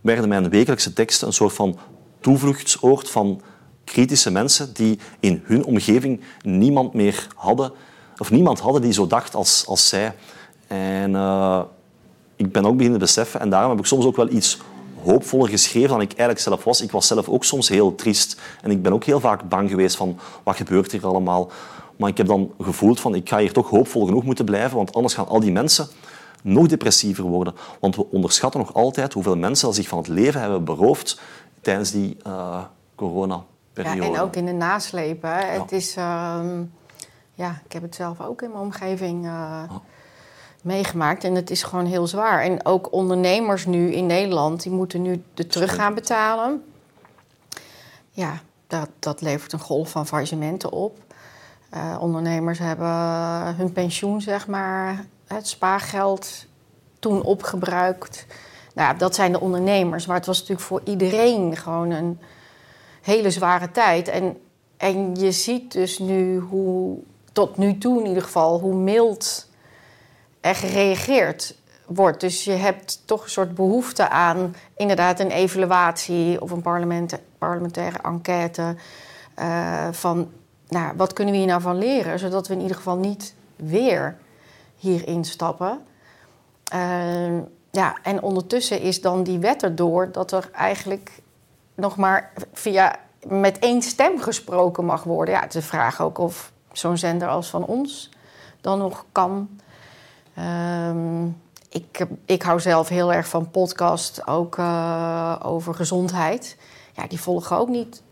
werden mijn wekelijkse teksten een soort van toevluchtsoord van kritische mensen die in hun omgeving niemand meer hadden, of niemand hadden die zo dacht als, als zij. En uh, ik ben ook beginnen beseffen, en daarom heb ik soms ook wel iets hoopvoller geschreven dan ik eigenlijk zelf was. Ik was zelf ook soms heel triest. En ik ben ook heel vaak bang geweest van wat gebeurt hier allemaal. Maar ik heb dan gevoeld van ik ga hier toch hoopvol genoeg moeten blijven, want anders gaan al die mensen nog depressiever worden. Want we onderschatten nog altijd hoeveel mensen zich van het leven hebben beroofd tijdens die uh, coronaperiode. Ja, en ook in de naslepen. Ja. Het is, uh, ja, ik heb het zelf ook in mijn omgeving uh, ja meegemaakt. En het is gewoon heel zwaar. En ook ondernemers nu in Nederland, die moeten nu de terug gaan betalen. Ja, dat, dat levert een golf van faillissementen op. Uh, ondernemers hebben hun pensioen, zeg maar, het spaargeld toen opgebruikt. Nou, dat zijn de ondernemers. Maar het was natuurlijk voor iedereen gewoon een hele zware tijd. En, en je ziet dus nu hoe, tot nu toe in ieder geval, hoe mild er gereageerd wordt. Dus je hebt toch een soort behoefte aan inderdaad een evaluatie of een parlementaire enquête. Uh, van nou, wat kunnen we hier nou van leren, zodat we in ieder geval niet weer hierin stappen. Uh, ja, en ondertussen is dan die wet erdoor dat er eigenlijk nog maar via met één stem gesproken mag worden. Ja, het is de vraag ook of zo'n zender als van ons dan nog kan Um, ik, ik hou zelf heel erg van podcast, ook uh, over gezondheid. Ja, die volgen ook niet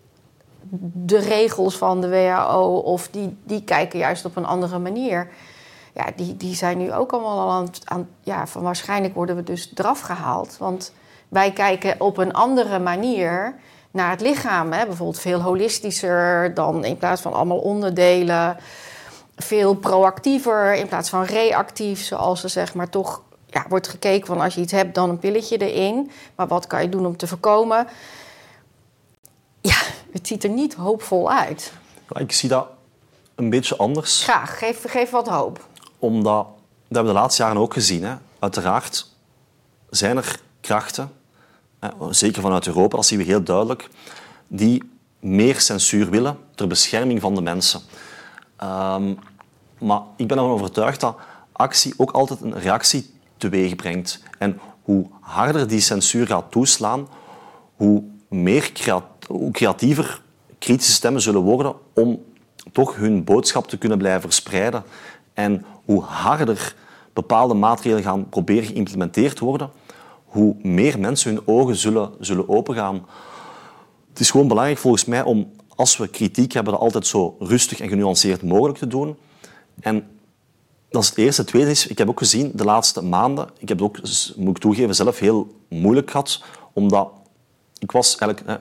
de regels van de WHO of die, die kijken juist op een andere manier. Ja, die, die zijn nu ook allemaal aan, aan ja, van waarschijnlijk worden we dus eraf gehaald. Want wij kijken op een andere manier naar het lichaam. Hè? Bijvoorbeeld veel holistischer dan in plaats van allemaal onderdelen veel proactiever in plaats van reactief, zoals er zeg maar toch ja, wordt gekeken van als je iets hebt, dan een pilletje erin. Maar wat kan je doen om te voorkomen? Ja, het ziet er niet hoopvol uit. Ik zie dat een beetje anders. Graag, geef, geef wat hoop. Omdat, dat hebben we de laatste jaren ook gezien. Hè. Uiteraard zijn er krachten, zeker vanuit Europa, dat zien we heel duidelijk, die meer censuur willen ter bescherming van de mensen. Um, maar ik ben ervan overtuigd dat actie ook altijd een reactie teweeg brengt. En hoe harder die censuur gaat toeslaan, hoe meer creatiever kritische stemmen zullen worden om toch hun boodschap te kunnen blijven verspreiden. En hoe harder bepaalde maatregelen gaan proberen geïmplementeerd worden, hoe meer mensen hun ogen zullen, zullen opengaan. Het is gewoon belangrijk volgens mij om, als we kritiek hebben, dat altijd zo rustig en genuanceerd mogelijk te doen. En dat is het eerste. Het tweede is, ik heb ook gezien de laatste maanden, ik heb het ook, moet ik toegeven, zelf heel moeilijk gehad, omdat ik was eigenlijk...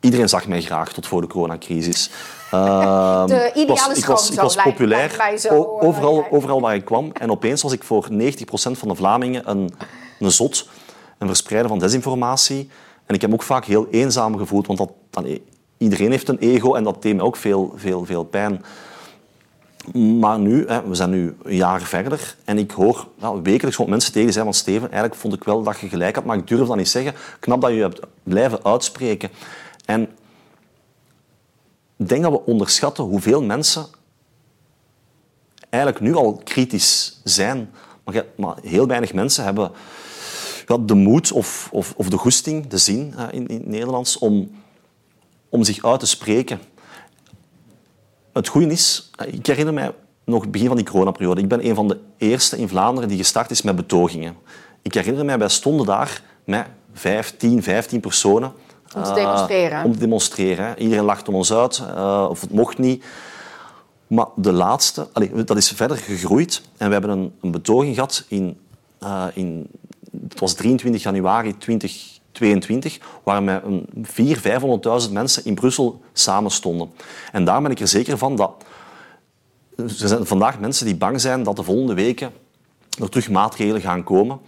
iedereen zag mij graag tot voor de coronacrisis. Uh, [LAUGHS] de ideale ik was, ik was, ik was populair zo, overal, overal waar ik kwam. En opeens was ik voor 90% van de Vlamingen een, een zot, een verspreider van desinformatie. En ik heb me ook vaak heel eenzaam gevoeld, want dat, dan, iedereen heeft een ego en dat deed me ook veel, veel, veel pijn. Maar nu, we zijn nu een jaar verder en ik hoor nou, wekelijks wat mensen tegen zijn van Steven, eigenlijk vond ik wel dat je gelijk had, maar ik durf dat niet zeggen. Knap dat je hebt blijven uitspreken. En ik denk dat we onderschatten hoeveel mensen eigenlijk nu al kritisch zijn. Maar, heel weinig mensen hebben de moed of, of, of, de goesting, de zin in, in het Nederlands, om, om zich uit te spreken. Het goede is, ik herinner mij nog het begin van die coronaperiode. Ik ben een van de eerste in Vlaanderen die gestart is met betogingen. Ik herinner mij, wij stonden daar met 15, 15 personen. Om te demonstreren. Uh, om te demonstreren. Iedereen lachte ons uit, uh, of het mocht niet. Maar de laatste, allez, dat is verder gegroeid. En we hebben een, een betoging gehad in, uh, in... Het was 23 januari 2022, waar met 400.000, 500.000 mensen in Brussel samen stonden. En daar ben ik er zeker van dat... Er zijn vandaag mensen die bang zijn dat de volgende weken er terug maatregelen gaan komen.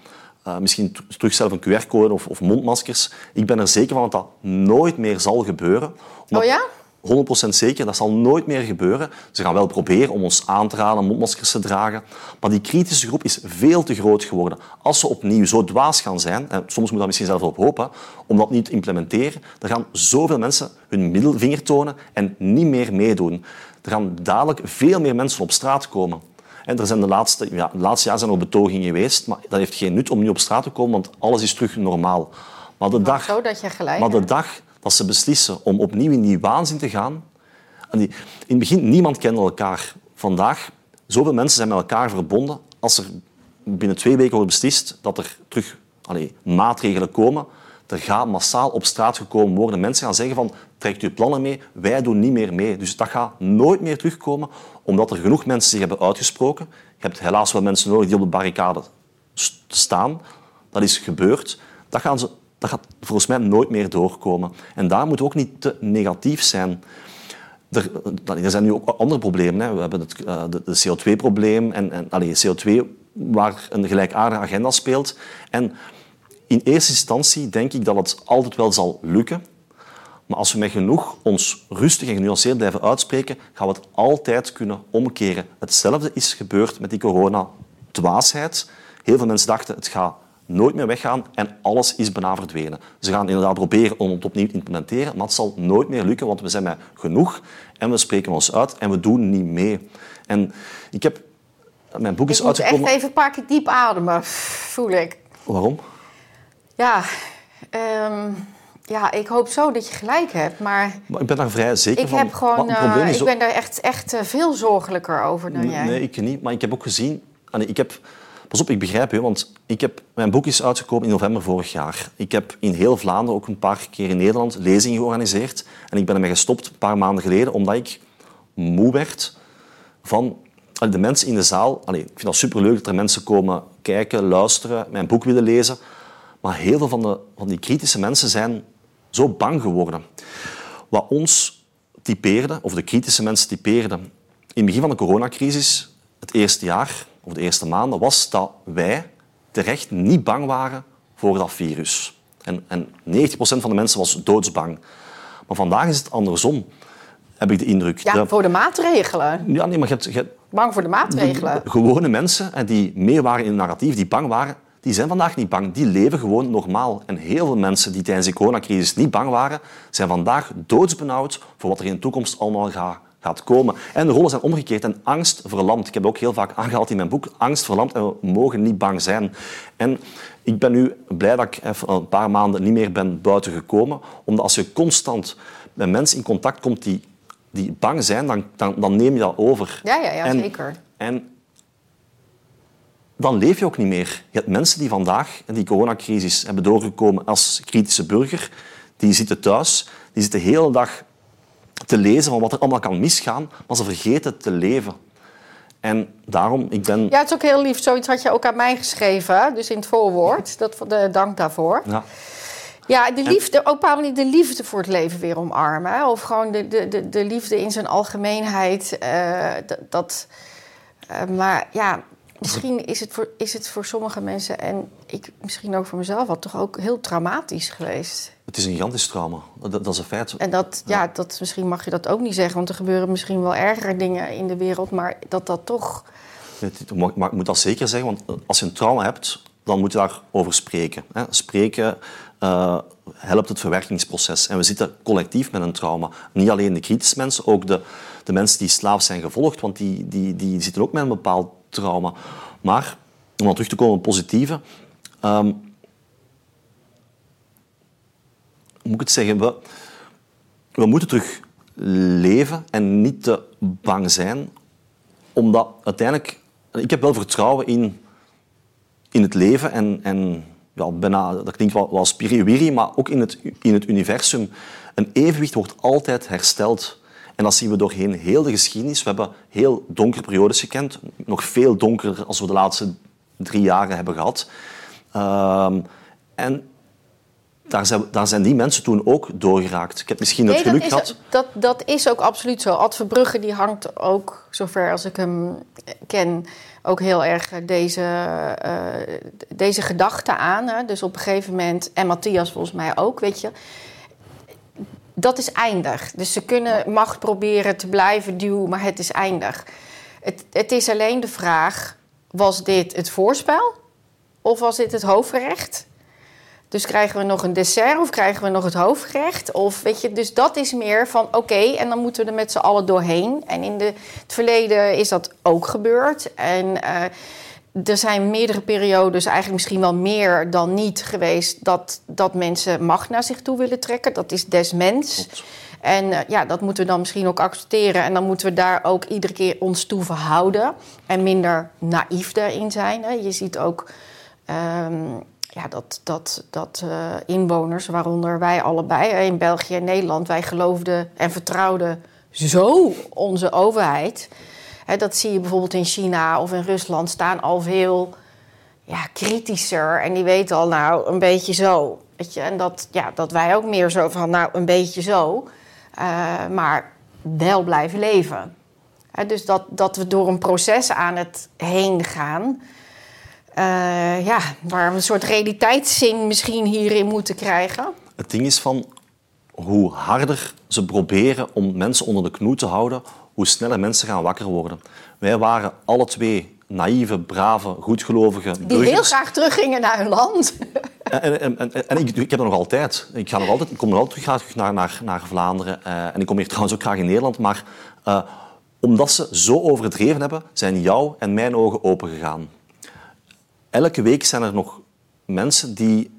Uh, misschien terug zelf een QR-code of, of, mondmaskers. Ik ben er zeker van dat dat nooit meer zal gebeuren. Oh ja? 100% zeker, dat zal nooit meer gebeuren. Ze gaan wel proberen om ons aan te raden mondmaskers te dragen. Maar die kritische groep is veel te groot geworden. Als ze opnieuw zo dwaas gaan zijn, en soms moet dat misschien zelf op hopen, om dat niet te implementeren, dan gaan zoveel mensen hun middelvinger tonen en niet meer meedoen. Er gaan dadelijk veel meer mensen op straat komen. En er zijn de laatste, ja, de laatste jaar zijn er betogingen geweest, maar dat heeft geen nut om nu op straat te komen, want alles is terug normaal. Maar de, dag, dat je gelijk maar de dag dat ze beslissen om opnieuw in die waanzin te gaan... En die, in het begin, niemand kende elkaar. Vandaag, zoveel mensen zijn met elkaar verbonden. Als er binnen twee weken wordt beslist dat er terug allez, maatregelen komen, er gaat massaal op straat gekomen worden. Mensen gaan zeggen van, trekt uw plannen mee, wij doen niet meer mee. Dus dat gaat nooit meer terugkomen, omdat er genoeg mensen zich hebben uitgesproken. Je hebt helaas wel mensen nodig die op de barricade staan. Dat is gebeurd. Dat, gaan ze, dat gaat volgens mij nooit meer doorkomen. En daar moet ook niet te negatief zijn. Er, er zijn nu ook andere problemen. Hè. We hebben het uh, de, de CO2-probleem en, en allez, CO2 waar een gelijkaardige agenda speelt. En in eerste instantie denk ik dat het altijd wel zal lukken. Maar als we met genoeg ons rustig en genuanceerd blijven uitspreken, gaan we het altijd kunnen omkeren. Hetzelfde is gebeurd met die corona-dwaasheid. Heel veel mensen dachten het gaat nooit meer weggaan en alles is bijna verdwenen. Ze gaan inderdaad proberen om het opnieuw te implementeren, maar het zal nooit meer lukken, want we zijn met genoeg en we spreken ons uit en we doen niet mee. En ik heb... Mijn boek is ik uitgekomen... echt even een paar keer diep ademen, voel ik. Waarom? Ja, um, ja, ik hoop zo dat je gelijk hebt, maar... maar ik ben daar vrij zeker ik van. Heb gewoon, uh, ik ben daar echt, echt veel zorgelijker over dan nee, jij. Nee, ik niet. Maar ik heb ook gezien... Allee, ik heb... Pas op, ik begrijp je, want ik heb, mijn boek is uitgekomen in november vorig jaar. Ik heb in heel Vlaanderen, ook een paar keer in Nederland, lezingen georganiseerd. En ik ben ermee gestopt een paar maanden geleden, omdat ik moe werd van de mensen in de zaal. Allee, ik vind dat superleuk dat er mensen komen kijken, luisteren, mijn boek willen lezen. Maar heel veel van, de, van die kritische mensen zijn zo bang geworden. Wat ons typeerde, of de kritische mensen typeerden in het begin van de coronacrisis, het eerste jaar of de eerste maanden, was dat wij terecht niet bang waren voor dat virus. En, en 90% van de mensen was doodsbang. Maar vandaag is het andersom, heb ik de indruk. Ja, de, voor de maatregelen. Ja, nee, maar je hebt, je Bang voor de maatregelen. de gewone mensen die mee waren in het narratief, die bang waren, die zijn vandaag niet bang. Die leven gewoon normaal. En heel veel mensen die tijdens de coronacrisis niet bang waren, zijn vandaag doodsbenauwd voor wat er in de toekomst allemaal gaat, gaat komen. En de rollen zijn omgekeerd en angst verlamt. Ik heb ook heel vaak aangehaald in mijn boek, angst verlamt en we mogen niet bang zijn. En ik ben nu blij dat ik even een paar maanden niet meer ben buiten gekomen, omdat als je constant met mensen in contact komt die, die bang zijn, dan, dan, dan neem je dat over. Ja, ja, ja En- zeker. En dan leef je ook niet meer. Je hebt mensen die vandaag die coronacrisis hebben doorgekomen als kritische burger, die zitten thuis, die zitten de hele dag te lezen van wat er allemaal kan misgaan, maar ze vergeten te leven. En daarom, ik ben... Ja, het is ook heel lief. Zoiets had je ook aan mij geschreven, dus in het voorwoord. Dat, de, dank daarvoor. Ja. Ja, de liefde, ook bepaalde manier de liefde voor het leven weer omarmen. hè. Of gewoon de, de, de, de liefde in zijn algemeenheid. eh, dat, eh, maar ja, misschien is het, voor, is het voor sommige mensen... en ik, misschien ook voor mezelf wel, toch ook heel traumatisch geweest. Het is een gigantisch trauma. Dat, dat is een feit. En dat, ja, dat, misschien mag je dat ook niet zeggen... want er gebeuren misschien wel ergere dingen in de wereld... maar dat dat toch... Maar ik moet dat zeker zeggen, want als je een trauma hebt, dan moet je daarover spreken. hè. Spreken eh, helpt het verwerkingsproces. En we zitten collectief met een trauma. Niet alleen de kritische mensen, ook de, de mensen die slaaf zijn gevolgd, want die, die, die zitten ook met een bepaald trauma. Maar, om dan terug te komen op het positieve... ehm, moet ik het zeggen? We, we moeten terug leven en niet te bang zijn omdat uiteindelijk... Ik heb wel vertrouwen in, in het leven en, en ja, bijna, dat klinkt wel, wel spiriwiri, maar ook in het, in het universum. Een evenwicht wordt altijd hersteld. En dat zien we doorheen heel de geschiedenis. We hebben heel donkere periodes gekend. Nog veel donkerder als we de laatste drie jaren hebben gehad. Ehm, en daar zijn, daar zijn die mensen toen ook doorgeraakt. Ik heb misschien het Nee, geluk dat, gehad... is, dat, dat is ook absoluut zo. Ad Verbrugge die hangt ook, zover als ik hem ken, ook heel erg deze, eh, deze gedachte aan. Hè. Dus op een gegeven moment, en Matthias volgens mij ook, weet je. Dat is eindig. Dus ze kunnen macht proberen te blijven duwen, maar het is eindig. Het, het is alleen de vraag, was dit het voorspel? Of was dit het hoofdgerecht? Dus krijgen we nog een dessert of krijgen we nog het hoofdgerecht? Of weet je, dus dat is meer van oké, en dan moeten we er met z'n allen doorheen. En in de, het verleden is dat ook gebeurd. En eh, er zijn meerdere periodes, eigenlijk misschien wel meer dan niet geweest, dat, dat mensen macht naar zich toe willen trekken. Dat is des mens. En eh, ja, dat moeten we dan misschien ook accepteren. En dan moeten we daar ook iedere keer ons toe verhouden. En minder naïef daarin zijn. Hè. Je ziet ook ehm, ja, dat, dat, dat eh, inwoners, waaronder wij allebei hè, in België en Nederland, wij geloofden en vertrouwden zo onze overheid. Dat zie je bijvoorbeeld in China of in Rusland staan al veel ja, kritischer. En die weten al, nou, een beetje zo. Weet je? En dat, ja, dat wij ook meer zo van, nou, een beetje zo. eh, maar wel blijven leven. Dus dat, dat we door een proces aan het heen gaan. Eh, ja, waar we een soort realiteitszin misschien hierin moeten krijgen. Het ding is van hoe harder ze proberen om mensen onder de knoe te houden, hoe sneller mensen gaan wakker worden. Wij waren alle twee naïeve, brave, goedgelovige Die burgers. heel graag teruggingen naar hun land. En, en, en, en ik, ik heb dat nog altijd. Ik, ga nog altijd, ik kom nog altijd terug graag naar, naar, naar Vlaanderen. eh, en ik kom hier trouwens ook graag in Nederland. Maar eh, omdat ze zo overdreven hebben, zijn jouw en mijn ogen opengegaan. Elke week zijn er nog mensen die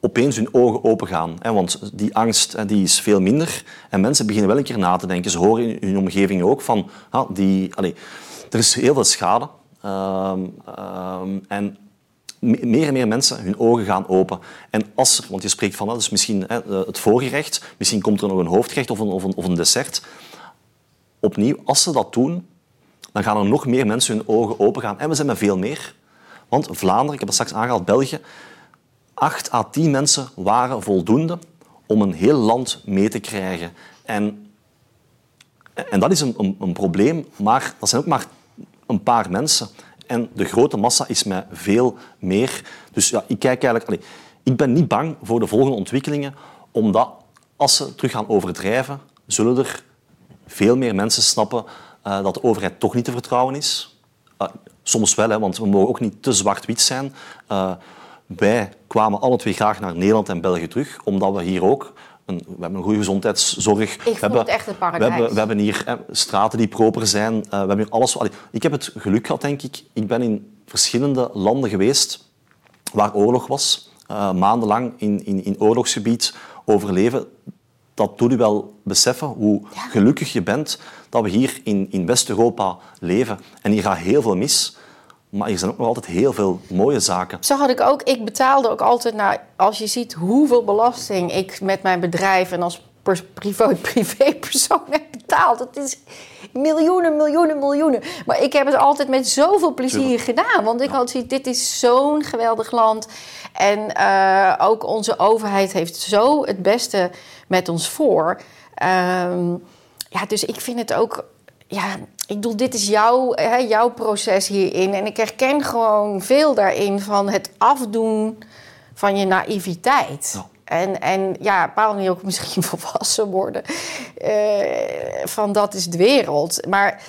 opeens hun ogen opengaan. Want die angst die is veel minder. En mensen beginnen wel een keer na te denken. Ze horen in hun omgeving ook van... die, allee, er is heel veel schade. Ehm, ehm, en me- meer en meer mensen, hun ogen gaan open. En als want je spreekt van, dat is misschien hè, het voorgerecht, misschien komt er nog een hoofdgerecht of een, of een, of een dessert. Opnieuw, als ze dat doen, dan gaan er nog meer mensen hun ogen open gaan. En we zijn met veel meer. Want Vlaanderen, ik heb het straks aangehaald, België, 8 à 10 mensen waren voldoende om een heel land mee te krijgen. En, en dat is een, een, probleem, maar dat zijn ook maar een paar mensen. En de grote massa is met veel meer. Dus ja, ik kijk eigenlijk... allee, ik ben niet bang voor de volgende ontwikkelingen, omdat als ze terug gaan overdrijven, zullen er veel meer mensen snappen eh, dat de overheid toch niet te vertrouwen is. Eh, soms wel, hè, want we mogen ook niet te zwart-wit zijn. Eh, wij kwamen alle twee graag naar Nederland en België terug, omdat we hier ook een, we hebben een goede gezondheidszorg. Ik we hebben, het echt een we hebben, we hebben hier hè, straten die proper zijn. eh, we hebben hier alles. Allee, ik heb het geluk gehad, denk ik. Ik ben in verschillende landen geweest waar oorlog was. eh, maandenlang in, in, in oorlogsgebied overleven. Dat doet u wel beseffen hoe gelukkig je bent dat we hier in, in West-Europa leven. En hier gaat heel veel mis. Maar er zijn ook nog altijd heel veel mooie zaken. Zo had ik ook. Ik betaalde ook altijd naar. Als je ziet hoeveel belasting ik met mijn bedrijf en als privé, [LAUGHS] privépersoon heb betaald. Het is miljoenen, miljoenen, miljoenen. Maar ik heb het altijd met zoveel plezier gedaan. Want ik had zoiets, dit is zo'n geweldig land. En eh, ook onze overheid heeft zo het beste met ons voor. Ehm, ja, dus ik vind het ook ja, ik bedoel, dit is jouw, hè, jouw proces hierin. En ik herken gewoon veel daarin van het afdoen van je naïviteit. En, en ja, bepaalde manier ook [LAUGHS] misschien volwassen worden. eh, van dat is de wereld. Maar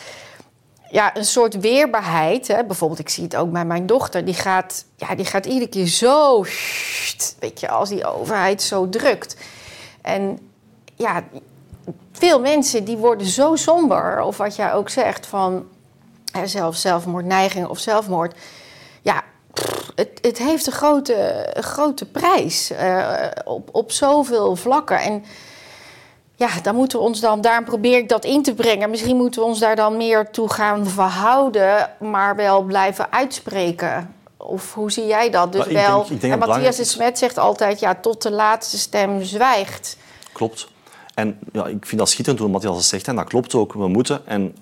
ja, een soort weerbaarheid. Hè. Bijvoorbeeld, ik zie het ook bij mijn dochter. Die gaat, ja, die gaat iedere keer zo... Weet je, als die overheid zo drukt. En ja, veel mensen die worden zo somber, of wat jij ook zegt, van hè, zelf, zelfmoordneiging of zelfmoord. Ja, pff, het, het heeft een grote, een grote prijs eh, op, op zoveel vlakken. En ja, dan moeten we ons dan, daarom probeer ik dat in te brengen. Misschien moeten we ons daar dan meer toe gaan verhouden, maar wel blijven uitspreken. Of hoe zie jij dat? Dus ik wel. denk- ik denk en Matthias de Smet zegt altijd: ja, tot de laatste stem zwijgt. Klopt. En ja, ik vind dat schitterend hoe Matthias het zegt. En dat klopt ook. We moeten, en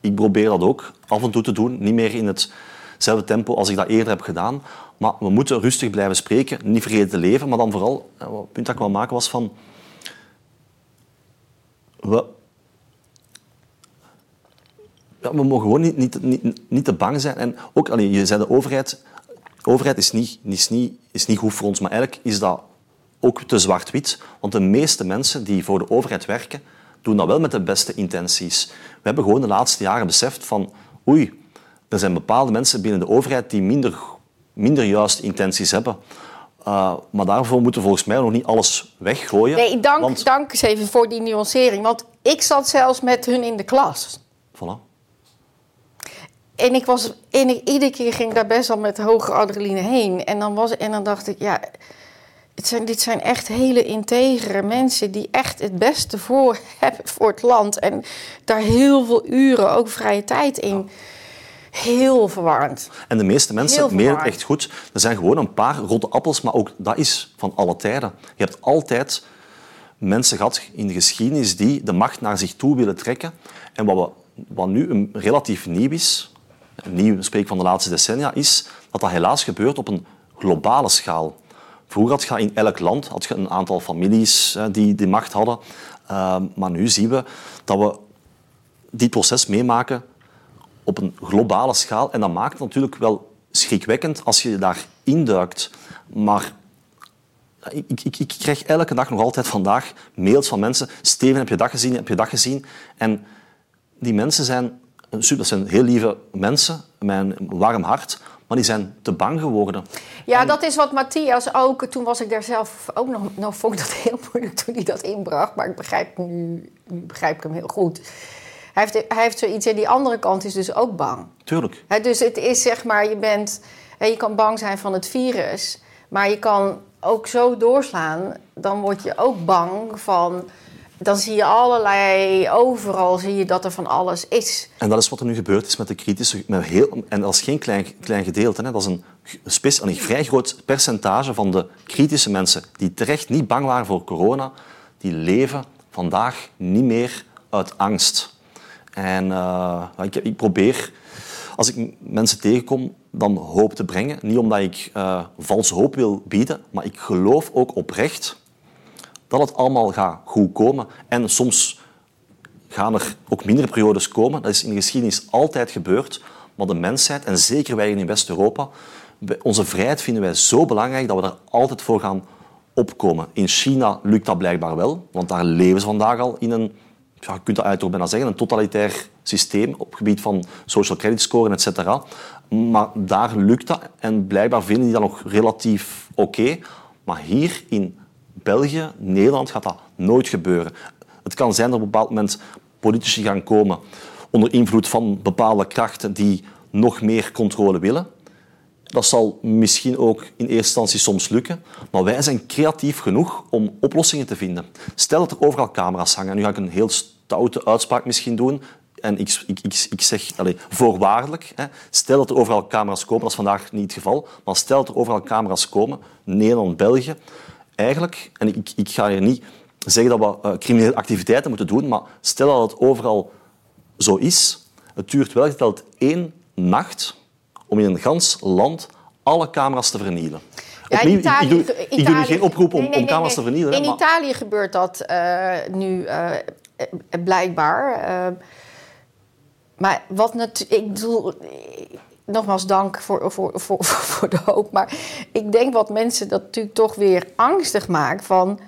ik probeer dat ook af en toe te doen, niet meer in hetzelfde tempo als ik dat eerder heb gedaan. Maar we moeten rustig blijven spreken, niet vergeten te leven. Maar dan vooral, het punt dat ik wil maken was van... We, we mogen gewoon niet, niet, niet, te bang zijn. En ook, allee, je zei de overheid... De overheid is niet, is, niet, is niet goed voor ons, maar eigenlijk is dat ook te zwart-wit. Want de meeste mensen die voor de overheid werken, doen dat wel met de beste intenties. We hebben gewoon de laatste jaren beseft van... Oei, er zijn bepaalde mensen binnen de overheid die minder, minder juiste intenties hebben. Uh, maar daarvoor moeten we volgens mij nog niet alles weggooien. Nee, dank, Want, dank eens even voor die nuancering. Want ik zat zelfs met hun in de klas. Voilà. En ik was, en ik, iedere keer ging ik daar best wel met hoge adrenaline heen. En dan, was, en dan dacht ik, ja, het zijn, dit zijn echt hele integere mensen die echt het beste voor [LAUGHS] hebben voor het land. En daar heel veel uren, ook vrije tijd in. Heel verwarrend. En de meeste mensen verwarrend. echt goed. Er zijn gewoon een paar rotte appels, maar ook dat is van alle tijden. Je hebt altijd mensen gehad in de geschiedenis die de macht naar zich toe willen trekken. En wat, we, wat nu een relatief nieuw is, nieuw spreek van de laatste decennia, is dat dat helaas gebeurt op een globale schaal. Vroeger had je in elk land had je een aantal families hè, die de macht hadden. Uh, maar nu zien we dat we dit proces meemaken op een globale schaal. En dat maakt het natuurlijk wel schrikwekkend als je daar induikt. Maar ik, ik, ik, krijg elke dag nog altijd vandaag mails van mensen. Steven, heb je dat gezien? Heb je dat gezien? En die mensen zijn, dat zijn heel lieve mensen, een warm hart, maar die zijn te bang geworden. Ja, dat is wat Matthias ook. Toen was ik daar zelf ook nog. Nou, vond ik dat [LAUGHS] heel moeilijk toen hij dat inbracht. Maar ik begrijp nu, nu begrijp ik hem heel goed. Hij heeft, hij heeft zoiets. En die andere kant is dus ook bang. Tuurlijk. Hè, dus het is zeg maar, je bent. Je kan bang zijn van het virus. Maar je kan ook zo doorslaan. Dan word je ook bang van. Dan zie je allerlei. Overal zie je dat er van alles is. En dat is wat er nu gebeurd is met de kritische... Met heel, en dat is geen klein, klein gedeelte. Hè. Dat is een, spes- een vrij groot percentage van de kritische mensen die terecht niet bang waren voor corona, die leven vandaag niet meer uit angst. En uh, ik, probeer, als ik mensen tegenkom, dan hoop te brengen. Niet omdat ik uh, valse hoop wil bieden, maar ik geloof ook oprecht dat het allemaal gaat goed komen. En soms gaan er ook mindere periodes komen. Dat is in de geschiedenis altijd gebeurd. Maar de mensheid, en zeker wij in West-Europa, onze vrijheid vinden wij zo belangrijk dat we er altijd voor gaan opkomen. In China lukt dat blijkbaar wel, want daar leven ze vandaag al in een, ja, je kunt dat eigenlijk bijna zeggen, een totalitair systeem op het gebied van social credit scoren, et cetera. Maar daar lukt dat en blijkbaar vinden die dat nog relatief oké. Maar hier in België, Nederland gaat dat nooit gebeuren. Het kan zijn dat op een bepaald moment politici gaan komen onder invloed van bepaalde krachten die nog meer controle willen. Dat zal misschien ook in eerste instantie soms lukken, maar wij zijn creatief genoeg om oplossingen te vinden. Stel dat er overal camera's hangen, nu ga ik een heel stoute uitspraak misschien doen, en ik, ik, ik, ik zeg allez, voorwaardelijk, hè, stel dat er overal camera's komen, dat is vandaag niet het geval, maar stel dat er overal camera's komen, Nederland, België, eigenlijk, en ik, ik ga hier niet zeggen dat we uh, criminele activiteiten moeten doen, maar stel dat het overal zo is, het duurt wel geteld één nacht om in een gans land alle camera's te vernielen. Ja, Opnieuw, Italië, ik, doe, ik doe nu geen oproep om, nee, nee, om camera's nee, te vernielen. In hè, maar- Italië gebeurt dat eh, nu eh, eh, blijkbaar. eh, maar wat natuurlijk. Ik bedoel. Eh, Nogmaals dank voor, voor, voor, [LAUGHS] voor de hoop. Maar ik denk wat mensen dat natuurlijk toch weer angstig maakt van.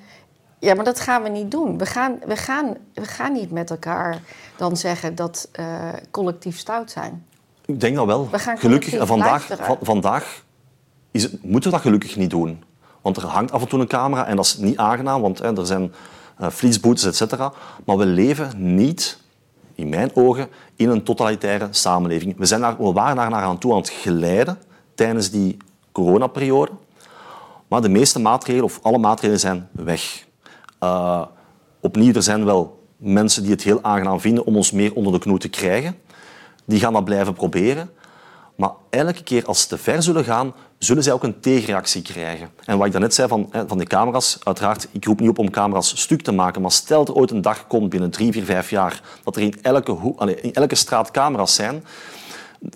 Ja, maar dat gaan we niet doen. We gaan, we gaan, we gaan niet met elkaar dan zeggen dat eh, collectief stout zijn. Ik denk dat wel. We gaan Gelukkig, en vandaag, vandaag is het, moeten we dat gelukkig niet doen. Want er hangt af en toe een camera en dat is niet aangenaam, want hè, er zijn eh flitsboetes, et cetera. Maar we leven niet, in mijn ogen, in een totalitaire samenleving. We, zijn daar, we waren daar naar aan toe aan het geleiden tijdens die coronaperiode. Maar de meeste maatregelen, of alle maatregelen, zijn weg. Eh, opnieuw, er zijn wel mensen die het heel aangenaam vinden om ons meer onder de knoe te krijgen. Die gaan dat blijven proberen. Maar elke keer als ze te ver zullen gaan, zullen zij ook een tegenreactie krijgen. En wat ik daarnet zei van, van die camera's, uiteraard, ik roep niet op om camera's stuk te maken, maar stel er ooit een dag komt binnen drie, vier, vijf jaar dat er in elke, in elke straat camera's zijn,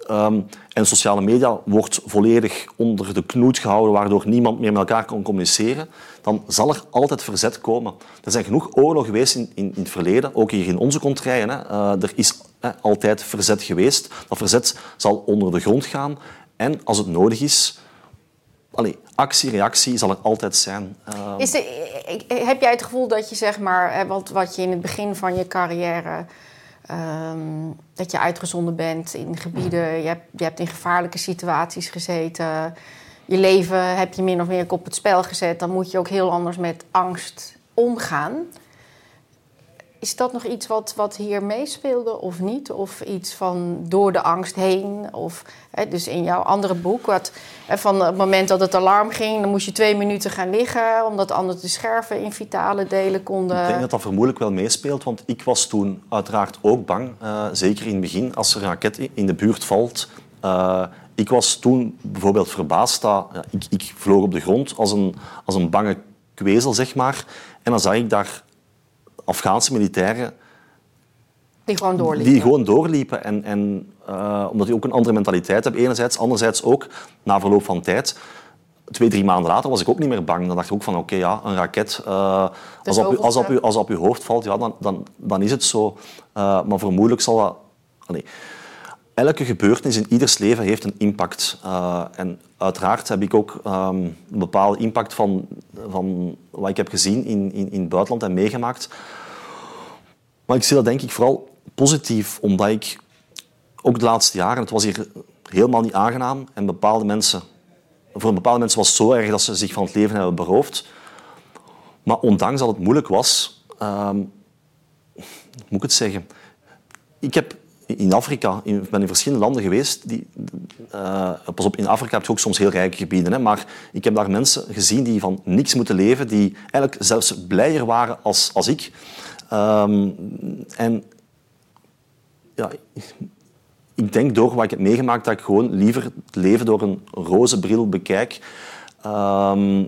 Ehm, en sociale media wordt volledig onder de knoet gehouden, waardoor niemand meer met elkaar kan communiceren, dan zal er altijd verzet komen. Er zijn genoeg oorlogen geweest in, in, het verleden, ook hier in onze contraien. Hè. Eh, er is altijd verzet geweest. Dat verzet zal onder de grond gaan. En als het nodig is, allee, actie, reactie zal er altijd zijn. Eh, Is heb jij het gevoel dat je zeg maar, wat, wat je in het begin van je carrière, ehm, dat je uitgezonden bent in gebieden, je hebt, je hebt in gevaarlijke situaties gezeten, je leven heb je min of meer op het spel gezet, dan moet je ook heel anders met angst omgaan. Is dat nog iets wat, wat hier meespeelde of niet? Of iets van door de angst heen? Of, hè, dus in jouw andere boek, wat, van het moment dat het alarm ging... dan moest je twee minuten gaan liggen... omdat anders de scherven in vitale delen konden... Ik denk dat dat vermoedelijk wel meespeelt, want ik was toen uiteraard ook bang. eh, zeker in het begin, als er een raket in de buurt valt. Eh, ik was toen bijvoorbeeld verbaasd. Ja, ik, ik vloog op de grond als een, als een bange kwezel, zeg maar. En dan zag ik daar Afghaanse militairen die gewoon doorliepen. die gewoon doorliepen. En, en, eh, omdat die ook een andere mentaliteit hebben, enerzijds. Anderzijds ook, na verloop van tijd... Twee, drie maanden later was ik ook niet meer bang. Dan dacht ik ook van, oké, ja, een raket... eh, als, op, als, op, als op uw hoofd valt, ja, dan, dan, dan is het zo. Eh, maar vermoedelijk zal dat... Allee, elke gebeurtenis in ieders leven heeft een impact. Eh, en uiteraard heb ik ook ehm, een bepaalde impact van, van wat ik heb gezien in, in, in het buitenland en meegemaakt. Maar ik zie dat denk ik vooral positief, omdat ik ook de laatste jaren, het was hier helemaal niet aangenaam en bepaalde mensen, voor bepaalde mensen was het zo erg dat ze zich van het leven hebben beroofd. Maar ondanks dat het moeilijk was, hoe moet ik het zeggen? Ik heb in Afrika, ik ben in verschillende landen geweest. Die, eh, pas op, in Afrika heb je ook soms heel rijke gebieden. Hè, maar ik heb daar mensen gezien die van niks moeten leven, die eigenlijk zelfs blijer waren als, als ik. Ehm, en ja, ik denk door wat ik heb meegemaakt dat ik gewoon liever het leven door een roze bril bekijk. Ehm,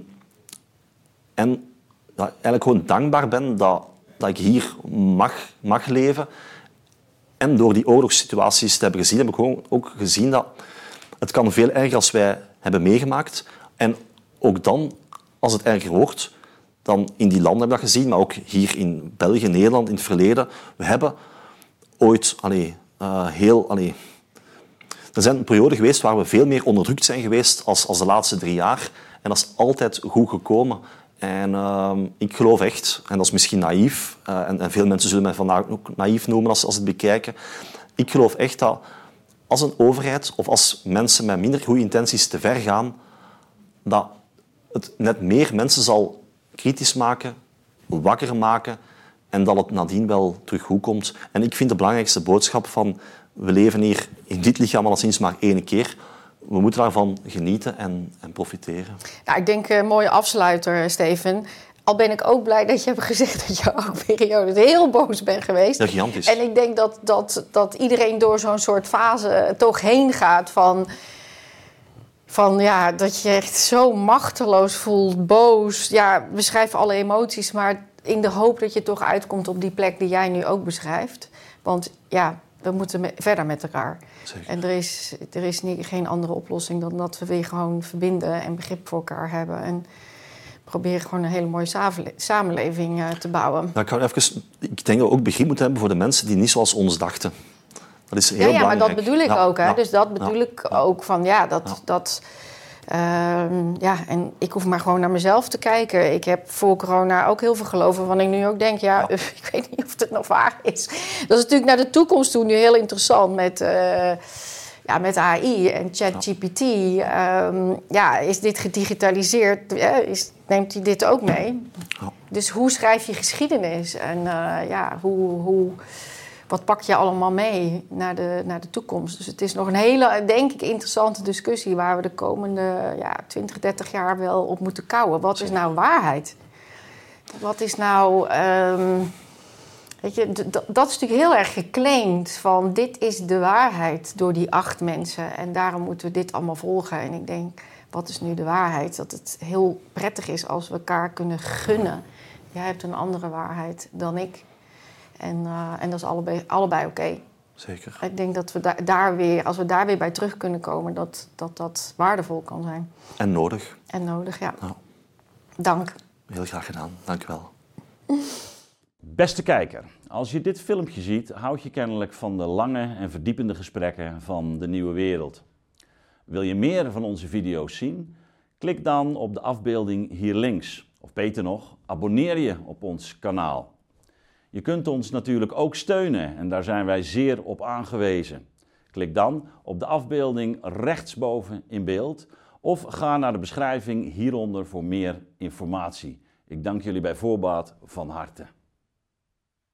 en eigenlijk gewoon dankbaar ben dat, dat ik hier mag, mag leven. Door die oorlogssituaties te hebben gezien, heb ik gewoon ook gezien dat het kan veel erger als wij hebben meegemaakt. En ook dan, als het erger wordt, dan in die landen hebben we dat gezien, maar ook hier in België, Nederland, in het verleden. We hebben ooit allee, eh, heel... Allee, er zijn een periode geweest waar we veel meer onderdrukt zijn geweest als, als de laatste drie jaar. En dat is altijd goed gekomen. En ehm, ik geloof echt, en dat is misschien naïef, eh, en, en veel mensen zullen mij vandaag ook naïef noemen als, als ze het bekijken. Ik geloof echt dat als een overheid of als mensen met minder goede intenties te ver gaan, dat het net meer mensen zal kritisch maken, wakker maken en dat het nadien wel terug goed komt. En ik vind de belangrijkste boodschap van we leven hier in dit lichaam al sinds maar één keer. We moeten daarvan genieten en, en profiteren. Ja, ik denk een uh, mooie afsluiter, Steven. Al ben ik ook blij dat je hebt gezegd dat je ook periodes heel boos bent geweest. Ja, gigantisch. En ik denk dat, dat, dat iedereen door zo'n soort fase toch heen gaat van... Van ja, dat je echt zo machteloos voelt, boos. Ja, beschrijf alle emoties, maar in de hoop dat je toch uitkomt op die plek die jij nu ook beschrijft. Want ja, we moeten me verder met elkaar. Zeker. En er is, er is niet, geen andere oplossing dan dat we weer gewoon verbinden en begrip voor elkaar hebben. En proberen gewoon een hele mooie samenleving uh, te bouwen. Nou, ik, ga even, ik denk dat we ook begrip moeten hebben voor de mensen die niet zoals ons dachten. Dat is heel ja, ja, belangrijk. maar dat bedoel ik Ja, ook. Hè? ja, Dus dat bedoel ja, ik ook van ja, dat. Ja. dat ehm, ja, en ik hoef maar gewoon naar mezelf te kijken. Ik heb voor corona ook heel veel geloven, waarvan ik nu ook denk, ja, [LAUGHS] ik weet niet of het nog waar is. Dat is natuurlijk naar de toekomst toe nu heel interessant met, eh, ja, met AI en ChatGPT. Ehm, ja, is dit gedigitaliseerd? Is, neemt hij dit ook mee? Dus hoe schrijf je geschiedenis? En eh, ja, hoe, hoe, wat pak je allemaal mee naar de, naar de toekomst? Dus het is nog een hele, denk ik, interessante discussie... waar we de komende ja, 20, 30 jaar wel op moeten kouwen. Wat is nou waarheid? Wat is nou... ehm, Weet je, dat is natuurlijk heel erg geclaimd van dit is de waarheid door die acht mensen. En daarom moeten we dit allemaal volgen. En ik denk, wat is nu de waarheid? Dat het heel prettig is als we elkaar kunnen gunnen. Jij hebt een andere waarheid dan ik. En, eh, en dat is allebei, allebei oké. Zeker. Ik denk dat we da- daar weer, als we daar weer bij terug kunnen komen, dat dat, dat waardevol kan zijn. En nodig. En nodig, ja. Nou, Dank. heel graag gedaan. Dank wel. [LAUGHS] Beste kijker, als je dit filmpje ziet, houd je kennelijk van de lange en verdiepende gesprekken van de nieuwe wereld. Wil je meer van onze video's zien? Klik dan op de afbeelding hier links. Of beter nog, abonneer je op ons kanaal. Je kunt ons natuurlijk ook steunen en daar zijn wij zeer op aangewezen. Klik dan op de afbeelding rechtsboven in beeld of ga naar de beschrijving hieronder voor meer informatie. Ik dank jullie bij voorbaat van harte.